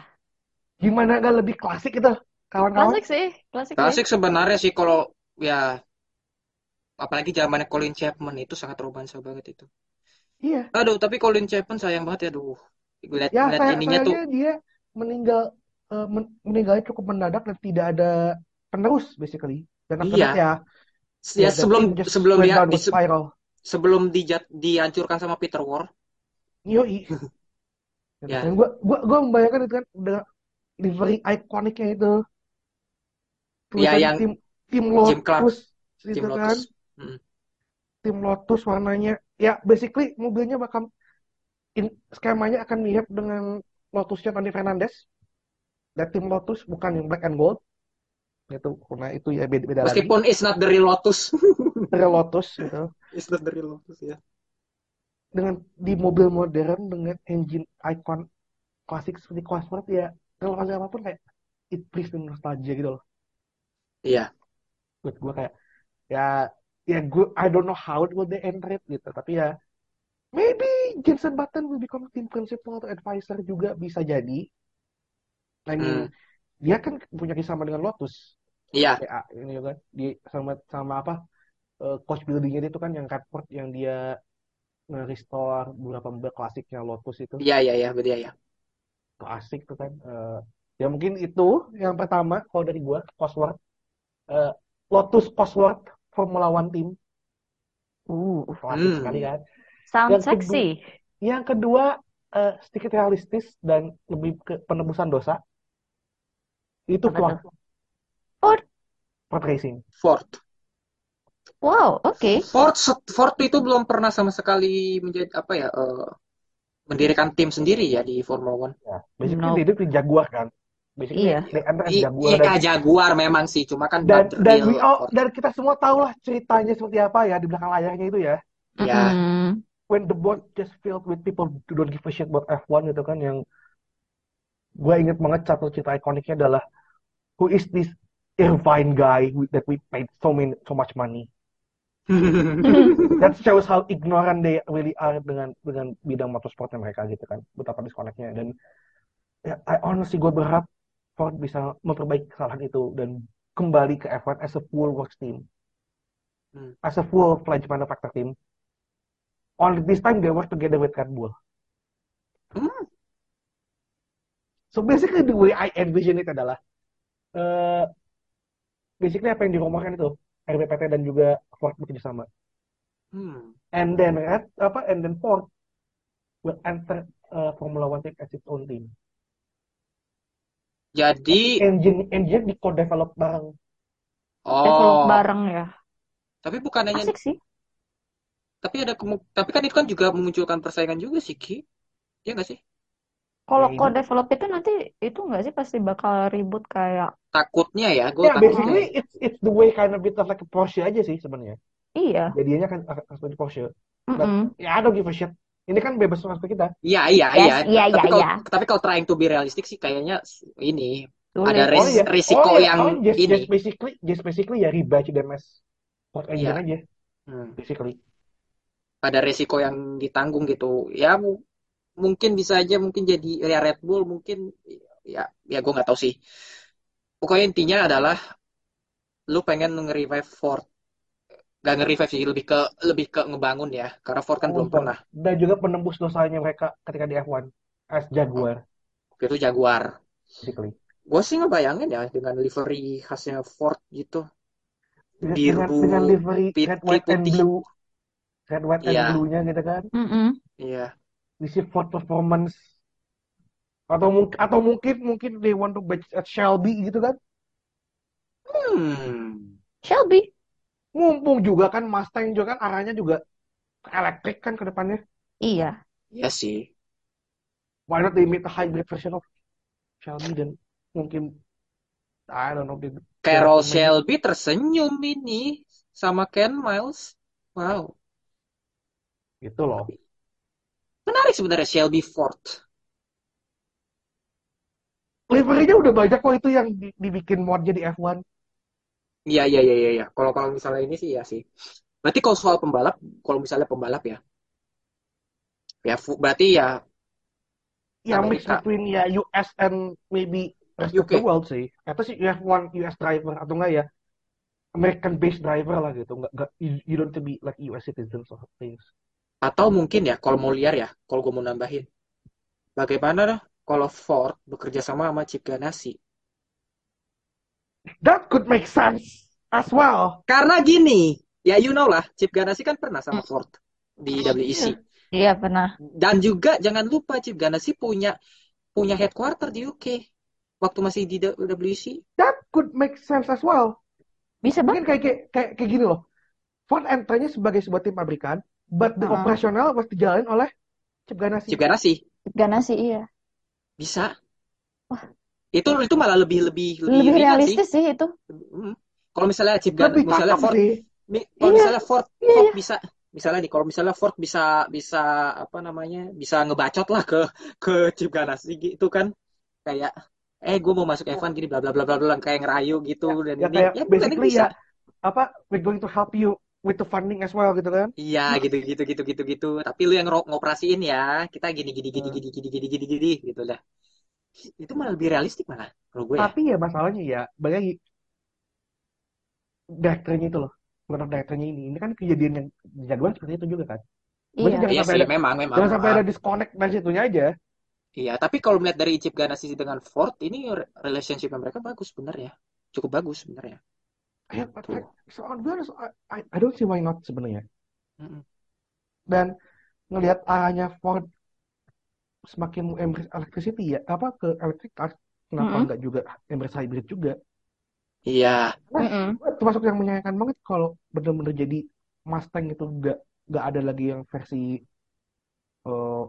Speaker 2: gimana gak lebih klasik itu kawan-kawan
Speaker 3: Klasik sih, klasik sih.
Speaker 1: Klasik sebenarnya sih kalau ya apalagi zamannya Colin Chapman itu sangat romansa banget itu.
Speaker 2: iya
Speaker 1: Aduh, tapi Colin Chapman sayang banget ya, aduh. Lihat
Speaker 2: ya
Speaker 1: lihat
Speaker 2: saya
Speaker 1: ininya tuh.
Speaker 2: dia meninggal eh, men- meninggalnya cukup mendadak dan tidak ada penerus basically dan
Speaker 1: Iya.
Speaker 2: ya
Speaker 1: Ya
Speaker 2: the
Speaker 1: sebelum sebelum dia
Speaker 2: down
Speaker 1: di,
Speaker 2: spiral
Speaker 1: sebelum dijat, dihancurkan sama Peter War.
Speaker 2: yoi
Speaker 1: Ya.
Speaker 2: dan gua gua gua membayangkan itu kan udah livery ikoniknya itu
Speaker 1: Ya,
Speaker 2: tulisan
Speaker 1: yang
Speaker 2: tim tim
Speaker 1: Jim Clark,
Speaker 2: Lotus
Speaker 1: Tim
Speaker 2: gitu kan
Speaker 1: Lotus. Mm.
Speaker 2: tim Lotus warnanya ya basically mobilnya bakal in, skemanya akan mirip dengan Lotusnya Tony Fernandez dan tim Lotus bukan yang black and gold itu karena itu ya beda, beda lagi
Speaker 1: Meskipun it's not the real Lotus.
Speaker 2: Real Lotus gitu
Speaker 1: it's not the real Lotus ya.
Speaker 2: dengan di mobil modern dengan engine icon klasik seperti Cosworth ya relevansi apa pun kayak it please the nostalgia gitu loh
Speaker 1: Iya.
Speaker 2: buat gue kayak ya ya gue I don't know how it will they enter it gitu tapi ya maybe Jensen Button will become team principal atau advisor juga bisa jadi I mean
Speaker 1: Hmm.
Speaker 2: dia kan punya kisah sama dengan Lotus
Speaker 1: Iya.
Speaker 2: ya ini juga di sama sama apa eh, coach buildingnya dia itu kan yang Radford yang dia nge-restore beberapa mobil klasiknya Lotus itu
Speaker 1: Iya, iya, iya, betul ya.
Speaker 2: klasik tuh kan Eh, ya mungkin itu yang pertama kalau dari gua Cosworth Eh, Lotus Cosworth Formula One team
Speaker 3: Uh,
Speaker 2: klasik
Speaker 1: Hmm.
Speaker 2: sekali kan
Speaker 3: sound
Speaker 2: Yang kedua-
Speaker 3: sexy.
Speaker 2: yang kedua eh, sedikit realistis dan lebih ke penebusan dosa itu Ford?
Speaker 3: Ford.
Speaker 2: Ford Racing
Speaker 1: Ford.
Speaker 3: Wow, oke.
Speaker 1: Ford Ford itu belum pernah sama sekali menjadi apa ya eh, mendirikan tim sendiri ya di Formula One.
Speaker 2: ya basically
Speaker 3: Nope.
Speaker 2: dia itu di Jaguar kan basically
Speaker 3: Iya.
Speaker 1: I-
Speaker 2: Jaguar
Speaker 1: Iya
Speaker 2: dan
Speaker 1: Jaguar memang sih, cuma kan
Speaker 2: dan dan
Speaker 1: real
Speaker 2: we all-
Speaker 1: Ford.
Speaker 2: dan kita semua tahu lah ceritanya seperti apa ya di belakang layarnya itu ya
Speaker 1: Ya.
Speaker 2: When the board just filled with people who don't give a shit about F1 gitu kan yang gue inget banget satu cerita ikoniknya adalah who is this Irvine guy that we paid so many so much money? That shows how ignorant they really are dengan dengan bidang motorsportnya mereka gitu kan betapa disconnectnya. Dan ya, I honestly gue berharap Ford bisa memperbaiki kesalahan itu dan kembali ke F1 as a full works team.
Speaker 1: Hmm.
Speaker 2: as a full fledged manufacturer team only this time they work together with Red Bull
Speaker 1: Hmm.
Speaker 2: so basically the way I envision it adalah eh basically apa yang dirumorkan itu RBPT dan juga Ford bekerja sama
Speaker 1: Hmm.
Speaker 2: and then Red, apa and then Ford will enter uh, Formula One team as its own team.
Speaker 1: Jadi,
Speaker 2: Engine engine di co-develop bareng.
Speaker 3: Develop
Speaker 1: oh,
Speaker 3: bareng ya.
Speaker 1: tapi bukan hanya,
Speaker 3: Asik sih.
Speaker 1: Tapi ada tapi kan itu kan juga memunculkan persaingan juga sih Ki. Iya nggak sih?
Speaker 3: Kalau
Speaker 2: Ya
Speaker 3: co-develop itu nanti itu nggak sih pasti bakal ribut kayak
Speaker 1: Takutnya ya, gue
Speaker 2: ya
Speaker 1: takutnya
Speaker 2: basically
Speaker 1: ya.
Speaker 2: it's it's the way kind of bit of like a Porsche aja sih sebenarnya.
Speaker 3: iya.
Speaker 2: Jadinya kan akan seperti Porsche. But
Speaker 3: Mm-mm.
Speaker 2: ya I don't give a shit. Ini kan bebas perspektif kita.
Speaker 1: Iya, iya,
Speaker 3: Yes,
Speaker 1: iya.
Speaker 3: iya,
Speaker 1: Tapi
Speaker 3: iya,
Speaker 1: kalau
Speaker 3: iya.
Speaker 1: tapi kalau trying to be realistic sih kayaknya ini
Speaker 3: Sulit.
Speaker 1: ada
Speaker 2: Oh
Speaker 1: ris-
Speaker 2: iya,
Speaker 1: risiko
Speaker 2: oh iya,
Speaker 1: yang
Speaker 2: oh just
Speaker 1: ini.
Speaker 2: just basically just basically ya rebatch DMS port engine
Speaker 1: Iya.
Speaker 2: aja
Speaker 1: Hmm.
Speaker 2: basically.
Speaker 1: Ada resiko yang ditanggung gitu. Ya mu- mungkin bisa aja mungkin jadi ya Red Bull mungkin ya ya gue nggak tahu sih. Pokoknya intinya adalah lu pengen nge-revive Ford. Gak nge-revive sih lebih ke lebih ke ngebangun ya karena Ford kan belum pernah.
Speaker 2: Dan juga penembus dosanya mereka ketika di F1 as Jaguar.
Speaker 1: Itu Jaguar.
Speaker 2: Basically.
Speaker 1: gue sih ngebayangin ya dengan livery khasnya Ford gitu.
Speaker 2: Dengan dengan,
Speaker 1: biru
Speaker 2: dengan livery
Speaker 1: pit-
Speaker 2: red white and blue, red white and
Speaker 1: iya
Speaker 2: blue-nya gitu kan.
Speaker 1: Iya
Speaker 2: Isi Ford performance atau mungkin atau mungkin mungkin they want to batch at Shelby gitu kan.
Speaker 1: hmm
Speaker 3: Shelby.
Speaker 2: Mumpung juga kan Mustang juga kan arahnya juga elektrik kan ke depannya.
Speaker 3: Iya.
Speaker 1: iya sih
Speaker 2: Why not they make a hybrid version of Shelby dan mungkin I don't know they
Speaker 1: Carol Shelby tersenyum ini sama Ken Miles wow
Speaker 2: gitu loh.
Speaker 1: menarik sebenarnya Shelby Ford
Speaker 2: Liverynya udah banyak kok itu yang di- dibikin modnya di F1.
Speaker 1: Iya iya iya iya. iya. Kalau kalau misalnya ini sih ya sih. Berarti kalau soal pembalap, kalau misalnya pembalap ya, ya berarti ya
Speaker 2: Ya mix between ya US and maybe rest of the
Speaker 1: UK.
Speaker 2: world sih. Atau sih you have one US driver atau enggak ya American based driver lah gitu. Enggak enggak you, you don't to be like US citizens or things.
Speaker 1: Atau mungkin ya, kalau mau liar ya, kalau gue mau nambahin, bagaimana dah kalau Ford bekerja sama sama Chip Ganassi?
Speaker 2: That could make sense as well.
Speaker 1: Karena gini, ya you know lah, Chip Ganassi kan pernah sama
Speaker 3: Mm.
Speaker 1: Ford di WEC.
Speaker 2: Iya.
Speaker 3: Iya pernah.
Speaker 1: Dan juga jangan lupa Chip Ganassi punya punya headquarter di UK waktu masih di WEC.
Speaker 2: That could make sense as well.
Speaker 3: Bisa
Speaker 2: Mungkin
Speaker 3: banget.
Speaker 2: kayak kayak kayak, kayak gini loh. Ford entry-nya sebagai sebuah tim pabrikan, but the
Speaker 3: Heeh.
Speaker 2: operational was dijalanin oleh Chip Ganassi.
Speaker 1: Chip Ganassi
Speaker 3: Ganassi iya.
Speaker 1: bisa.
Speaker 3: Wah,
Speaker 1: Itu itu malah lebih lebih lebih
Speaker 3: lebih
Speaker 1: ringan sih.
Speaker 3: realistis sih itu.
Speaker 1: Kalau misalnya Chip Gan,
Speaker 2: Lebih
Speaker 1: misalnya Ford,
Speaker 2: sih.
Speaker 1: mi- kalau
Speaker 3: Iya,
Speaker 1: misalnya Ford,
Speaker 3: iya,
Speaker 1: Ford
Speaker 3: iya.
Speaker 1: bisa, misalnya nih, kalau misalnya Ford bisa bisa apa namanya, bisa ngebacot lah ke ke Chip Ganassi gitu kan, kayak, eh gue mau masuk F1 gini, bla bla bla bla bla, kayak ngerayu gitu
Speaker 2: Ya,
Speaker 1: dan
Speaker 2: ya
Speaker 1: ini,
Speaker 2: kayak
Speaker 1: ya
Speaker 2: basically
Speaker 1: bisa.
Speaker 2: ya apa we're going to help you with the funding as well gitu kan.
Speaker 1: Iya gitu gitu gitu gitu gitu. Tapi lu yang ngoperasiin ya, kita gini gini gini
Speaker 2: Hmm.
Speaker 1: gini gini gini gini gini gitu lah. Itu malah lebih realistik malah kalau gue ya.
Speaker 2: Tapi ya masalahnya ya, balik lagi direkturnya itu loh, board of directornya ini. Ini kan kejadian yang di Jaguar seperti itu juga kan.
Speaker 3: Iya.
Speaker 2: jangan
Speaker 1: Iya
Speaker 2: sampai
Speaker 1: sih,
Speaker 2: ada
Speaker 1: memang memang.
Speaker 2: jangan sampai
Speaker 1: Ah.
Speaker 2: ada disconnect dari situnya aja.
Speaker 1: Iya, tapi kalau melihat dari Chip Ganassi dengan Ford, ini re- relationship mereka bagus sebenarnya. Cukup bagus sebenarnya.
Speaker 2: I, I,
Speaker 1: Tuh.
Speaker 2: so on be honest, I, I, I don't see why not sebenarnya.
Speaker 1: Mm-mm.
Speaker 2: Dan ngelihat arahnya Ford semakin embrace electricity ya, apa ke electric cars, kenapa
Speaker 3: Mm-mm.
Speaker 2: nggak juga embrace hybrid juga?
Speaker 1: Iya,
Speaker 2: Nah,
Speaker 3: Mm-mm.
Speaker 2: gue termasuk yang menyayangkan banget kalau bener-bener jadi Mustang itu nggak nggak ada lagi yang versi eh,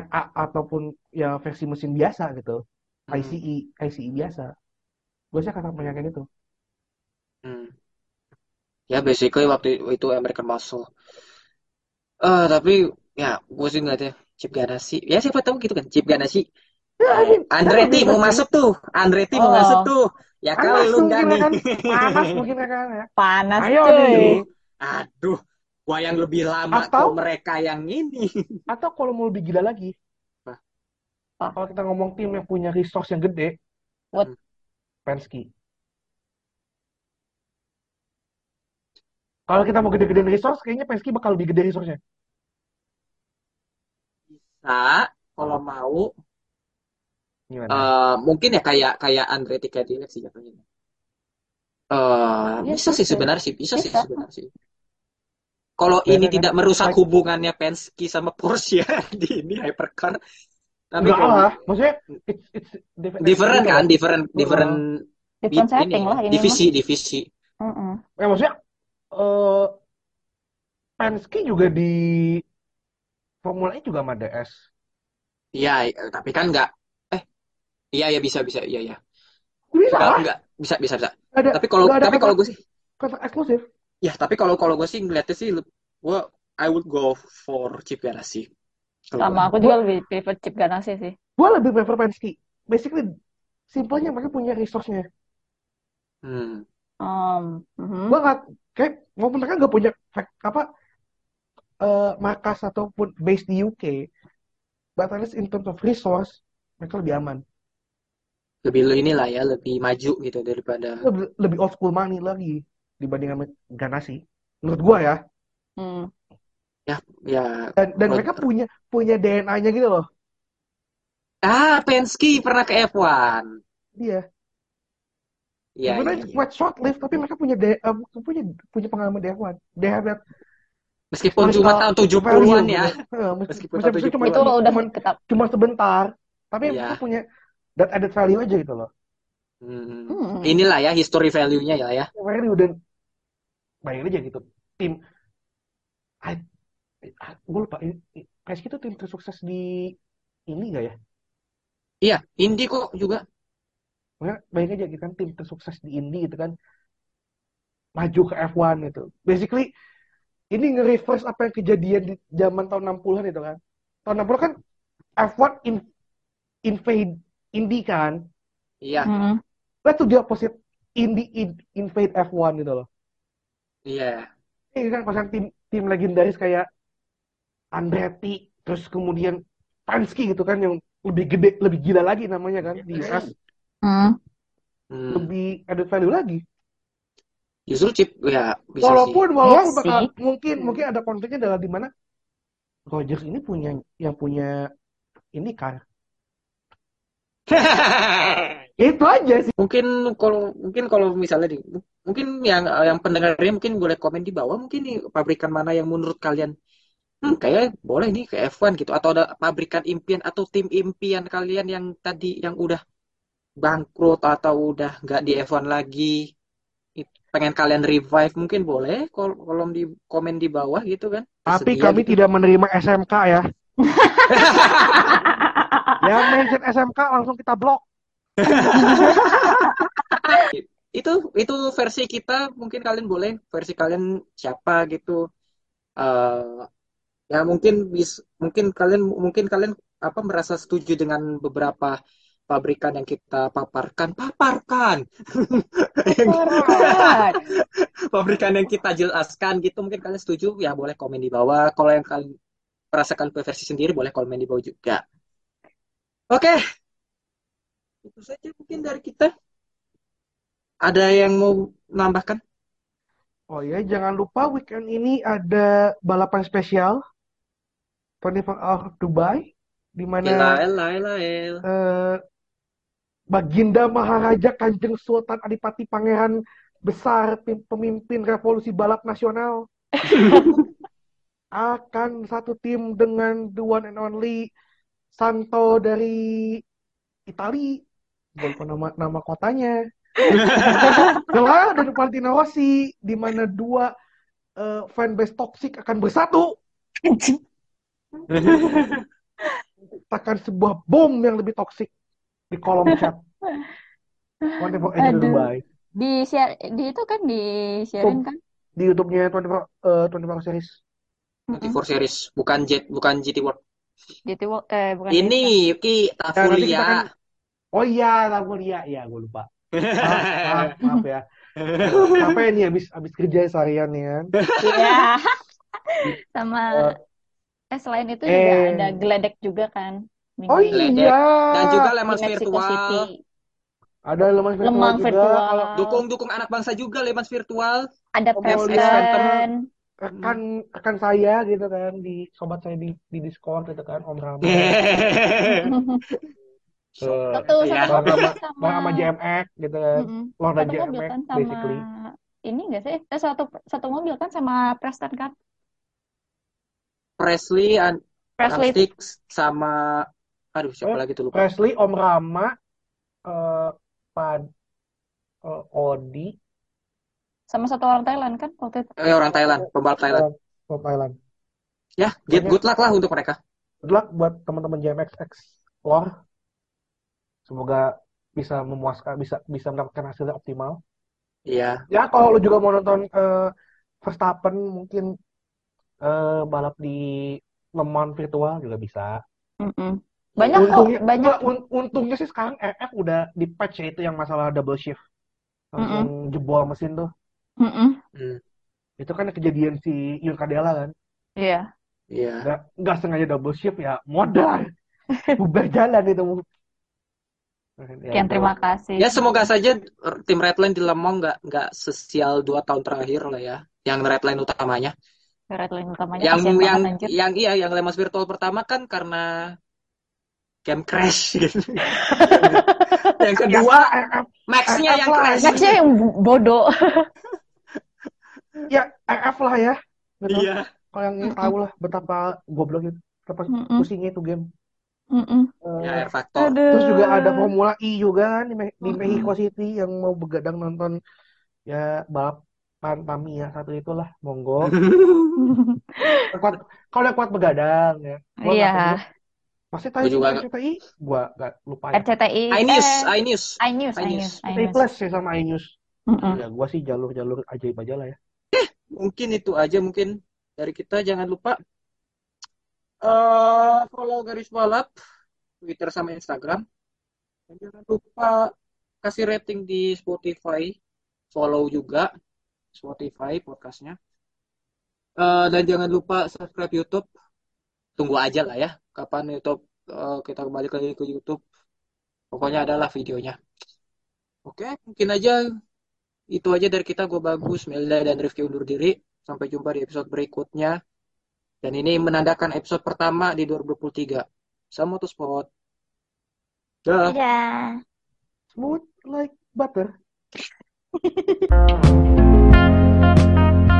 Speaker 2: NA ataupun ya versi mesin biasa gitu,
Speaker 1: Hmm,
Speaker 2: ICE ICE biasa. Gue sih akan menyayangkan itu.
Speaker 1: Hmm. Ya basically waktu itu American Muscle. Eh tapi ya gue sih ngeliatnya Chip Ganassi. Ya siapa tahu gitu kan Chip Ganassi. Andretti mau masuk tuh. Andretti mau masuk
Speaker 3: Oh,
Speaker 1: tuh. Ya
Speaker 2: Panas
Speaker 1: kali lu
Speaker 2: ya
Speaker 1: Dani.
Speaker 2: kan, panas mungkin kan ya.
Speaker 3: panas
Speaker 2: Ayo
Speaker 3: cuy.
Speaker 2: nih.
Speaker 1: Aduh, aduh. Gua yang lebih lama
Speaker 2: Atau
Speaker 1: mereka yang ini.
Speaker 2: atau kalau mau lebih gila lagi,
Speaker 1: Apa?
Speaker 3: Ah,
Speaker 2: kalau kita ngomong tim yang punya resource yang gede,
Speaker 3: what?
Speaker 1: Hmm.
Speaker 2: Penske. Kalau kita mau gede-gedein resource, kayaknya Penske bakal lebih gede resource-nya.
Speaker 1: Bisa kalau mau
Speaker 2: Gimana?
Speaker 1: eh mungkin ya kayak kayak Andretti Cadillac sih jatuhnya. Eh
Speaker 3: Iya
Speaker 1: bisa
Speaker 3: sih,
Speaker 1: sih sebenarnya sih, bisa sih
Speaker 3: bisa.
Speaker 1: sebenarnya sih. Kalau ini
Speaker 2: kan?
Speaker 1: tidak merusak hubungannya Penske sama Porsche di ini hypercar, tapi
Speaker 2: enggak
Speaker 1: kalau
Speaker 2: lah. Maksudnya, it's, it's different,
Speaker 1: different kan, different different
Speaker 2: Heeh.
Speaker 3: Different
Speaker 1: di- ini
Speaker 3: setting lah ini mah.
Speaker 1: divisi divisi.
Speaker 3: Mm-mm.
Speaker 2: Ya, maksudnya, eh Penske juga di Formula E juga sama DS.
Speaker 1: Iya, eh, tapi kan nggak. Eh, iya ya bisa bisa iya ya.
Speaker 2: Bisa
Speaker 1: Nggak
Speaker 2: lah.
Speaker 1: nggak bisa bisa bisa.
Speaker 2: Ada
Speaker 1: Tapi kalau tapi kalau gue sih,
Speaker 2: kontrak eksklusif.
Speaker 1: ya tapi kalau kalau gue sih ngeliatnya sih, gue I would go for Chip Ganassi.
Speaker 3: Sama aku juga lebih prefer Chip Ganassi sih.
Speaker 2: gue lebih prefer Penske. Basically, simpelnya mereka punya resource-nya.
Speaker 1: Hmm.
Speaker 3: Um, mhm.
Speaker 2: Gue nggak kayak walaupun mereka nggak punya apa eh, markas ataupun base di UK, but at least in terms of resource mereka lebih aman.
Speaker 1: Lebih lu inilah ya, lebih maju gitu daripada.
Speaker 2: Lebih, lebih old school money lagi dibanding sama Ganassi. Menurut gue ya.
Speaker 3: Hmm.
Speaker 1: Ya ya.
Speaker 2: Dan, dan mereka punya punya DNA-nya gitu loh.
Speaker 1: Ah, Penske pernah ke F1.
Speaker 2: Dia.
Speaker 1: Iya
Speaker 2: Sebenarnya
Speaker 1: iya.
Speaker 2: quite short lived tapi mereka punya de- eh, punya punya pengalaman di F1. They have that
Speaker 1: Meskipun cuma tahun
Speaker 2: value
Speaker 1: 70-an ya.
Speaker 2: mes-
Speaker 1: Meskipun
Speaker 2: meskipun
Speaker 1: tahun
Speaker 2: cuma
Speaker 1: 70-an.
Speaker 3: Itu udah
Speaker 2: cuma cuma sebentar, tapi
Speaker 1: Iya.
Speaker 2: mereka punya that added value aja gitu loh.
Speaker 1: Hmm.
Speaker 3: Hmm.
Speaker 1: Inilah ya history value-nya ya ya.
Speaker 2: Value dan bayangin aja gitu tim I, gue lupa PSG itu tim tersukses di ini gak ya?
Speaker 1: Iya, Indy kok juga.
Speaker 2: Makanya bayangin aja gitu kan tim tersukses di Indy gitu kan maju ke F1 gitu. Basically ini nge-reverse apa yang kejadian di zaman tahun 60-an itu kan. Tahun 60 kan F1 in, invade Indy kan.
Speaker 1: Iya,
Speaker 3: Hmm.
Speaker 2: Itu dia opposite Indy in- invade F1 gitu loh.
Speaker 1: iya.
Speaker 2: Ini kan pasang tim tim legendaris kayak Andretti, terus kemudian Penske gitu kan yang lebih gede, lebih gila lagi namanya kan di US,
Speaker 3: Hmm.
Speaker 1: Hmm.
Speaker 2: lebih added value lagi.
Speaker 1: Justru chip ya bisa sih.
Speaker 2: Walaupun walaupun
Speaker 3: Iya
Speaker 2: bakal
Speaker 3: sih.
Speaker 2: mungkin mungkin ada konfliknya adalah di mana Rogers ini punya yang punya ini kan. Itu aja sih.
Speaker 1: Mungkin kalau mungkin kalau misalnya di mungkin yang yang pendengarnya mungkin boleh komen di bawah mungkin nih pabrikan mana yang menurut kalian hmm, kayak boleh nih ke F1 gitu atau ada pabrikan impian atau tim impian kalian yang tadi yang udah bangkrut atau udah nggak di F1 lagi pengen kalian revive mungkin boleh kol kolom di komen di bawah gitu kan
Speaker 2: Tapi kami
Speaker 1: gitu.
Speaker 2: tidak menerima SMK ya. Yang mention SMK langsung kita blok.
Speaker 1: itu itu versi kita mungkin kalian boleh versi kalian siapa gitu eh ya mungkin bis mungkin kalian mungkin kalian apa merasa setuju dengan beberapa pabrikan yang kita paparkan paparkan. Pabrikan yang kita jelaskan gitu mungkin kalian setuju? Ya boleh komen di bawah. Kalau yang kalian merasakan versi sendiri boleh komen di bawah juga. Oke. Itu saja mungkin dari kita. Ada yang mau menambahkan?
Speaker 2: Oh ya, jangan lupa weekend ini ada balapan spesial. 24 Hour of Dubai di mana eh, Baginda Maharaja Kanjeng Sultan Adipati Pangeran Besar pemimpin revolusi balap nasional akan satu tim dengan the one and only Santo dari Itali. Gue nama nama kotanya. Jelas dan Valentino Rossi di mana dua eh, fanbase toksik akan bersatu menciptakan sebuah bom yang lebih toksik di kolom chat. 24 Hours of
Speaker 3: Aduh.
Speaker 2: Dubai.
Speaker 3: Di share di itu kan di sharein kan?
Speaker 2: Di YouTube-nya 24 eh, 24 Hours Series.
Speaker 3: Mm-mm.
Speaker 1: T4 series bukan jet bukan GT World
Speaker 3: GT World eh bukan
Speaker 1: ini Yuki
Speaker 2: Ya, nanti kita
Speaker 1: Tafulia
Speaker 2: kan Oh iya, lagu Lia. Iya, gue lupa. Maaf, maaf, maaf ya. Sampai nih habis habis kerja seharian nih kan.
Speaker 3: Iya. Sama eh selain itu juga
Speaker 2: Eh.
Speaker 3: ada geledek juga kan
Speaker 2: Oh
Speaker 3: ini
Speaker 1: Geledek.
Speaker 2: iya.
Speaker 1: dan juga Lemans virtual
Speaker 3: City.
Speaker 2: Ada lemah virtual
Speaker 3: Lemang
Speaker 2: juga.
Speaker 3: virtual.
Speaker 2: Kalau
Speaker 1: dukung-dukung anak bangsa juga Lemans virtual
Speaker 3: Ada
Speaker 2: Oh,
Speaker 3: Preston.
Speaker 2: rekan rekan saya gitu kan di sobat saya di di Discord gitu kan Om Rama. Eh,
Speaker 3: Satu
Speaker 1: Ya.
Speaker 2: sama
Speaker 3: sama
Speaker 2: Bang sama JMX gitu kan. Dan
Speaker 3: satu mobil
Speaker 2: JMX
Speaker 3: kan sama
Speaker 2: basically.
Speaker 3: ini enggak sih? Eh, satu satu mobil kan sama Preston kan?
Speaker 1: Presley
Speaker 3: Presley
Speaker 1: sama aduh siapa
Speaker 2: Eh,
Speaker 1: lagi tuh lupa
Speaker 2: Presley, Om Rama, eh Pad, eh, Odi,
Speaker 3: sama satu orang Thailand kan waktu itu.
Speaker 1: eh, orang Thailand pembalap Thailand
Speaker 2: eh, Om Thailand.
Speaker 1: ya get good luck lah untuk mereka
Speaker 2: good luck buat teman-teman JMX Explore. Semoga bisa memuaskan, bisa bisa mendapatkan hasil yang optimal.
Speaker 1: Iya.
Speaker 2: Ya, kalau lu juga mau nonton eh, Verstappen mungkin eh, balap di Le Mans virtual juga bisa.
Speaker 3: Mm-mm. Banyak kok,
Speaker 2: Untungnya,
Speaker 3: banyak.
Speaker 2: enggak, un- untungnya sih sekarang RF udah di patch ya itu yang masalah double shift. Langsung jebol mesin tuh.
Speaker 3: Mm-mm.
Speaker 1: Hmm.
Speaker 2: Itu kan kejadian si Yun Cadella kan.
Speaker 3: Iya.
Speaker 1: Iya.
Speaker 2: Nggak, nggak sengaja double shift ya modal. Bubar jalan itu. Ya, itu.
Speaker 3: terima kasih.
Speaker 1: Ya semoga saja tim Redline di Le Mans nggak nggak sesial dua tahun terakhir lah ya. Yang Redline utamanya.
Speaker 3: Red line utamanya
Speaker 1: Yang yang yang iya yang Le Mans virtual pertama kan karena game crash gitu. yang kedua
Speaker 2: RF,
Speaker 1: Max-nya yang
Speaker 2: lah,
Speaker 1: crash.
Speaker 3: Nextnya yang bodoh.
Speaker 2: ya RF lah ya. Betul.
Speaker 1: Iya.
Speaker 2: Kalau yang ini tahu lah betapa goblok itu, betapa pusingnya itu game.
Speaker 3: Mm-mm.
Speaker 2: Eh,
Speaker 1: Ya Air Factor.
Speaker 3: Aduh.
Speaker 2: Terus juga ada Formula E juga kan di, Me- di
Speaker 3: Mm-mm.
Speaker 2: Mexico City yang mau begadang nonton ya balapan Tamiya satu itulah monggo. Kuat, kalau yang kuat begadang ya.
Speaker 3: Iya.
Speaker 2: tahu. Masih tadi
Speaker 1: Gua juga
Speaker 2: RCTI, gua nggak lupa ya.
Speaker 3: RCTI.
Speaker 1: iNews,
Speaker 3: Eh,
Speaker 1: iNews.
Speaker 3: iNews,
Speaker 1: iNews.
Speaker 2: RCTI. Plus ya sama iNews.
Speaker 3: Mm-mm.
Speaker 2: Ya gua sih jalur-jalur ajaib aja lah ya.
Speaker 1: Mungkin itu aja mungkin dari kita. Jangan lupa eh follow garis balap Twitter sama Instagram. Dan jangan lupa kasih rating di Spotify. Follow juga Spotify podcastnya. Eh, dan jangan lupa subscribe YouTube. Tunggu aja lah ya. Kapan YouTube eh, kita kembali lagi ke YouTube. Pokoknya adalah videonya. Oke, mungkin aja itu aja dari kita. Gue bagus, Melda dan Rifki undur diri. Sampai jumpa di episode berikutnya. Dan ini menandakan episode pertama di 2023. Sama Motorsport. Dah.
Speaker 3: Dadah.
Speaker 2: Smooth like butter.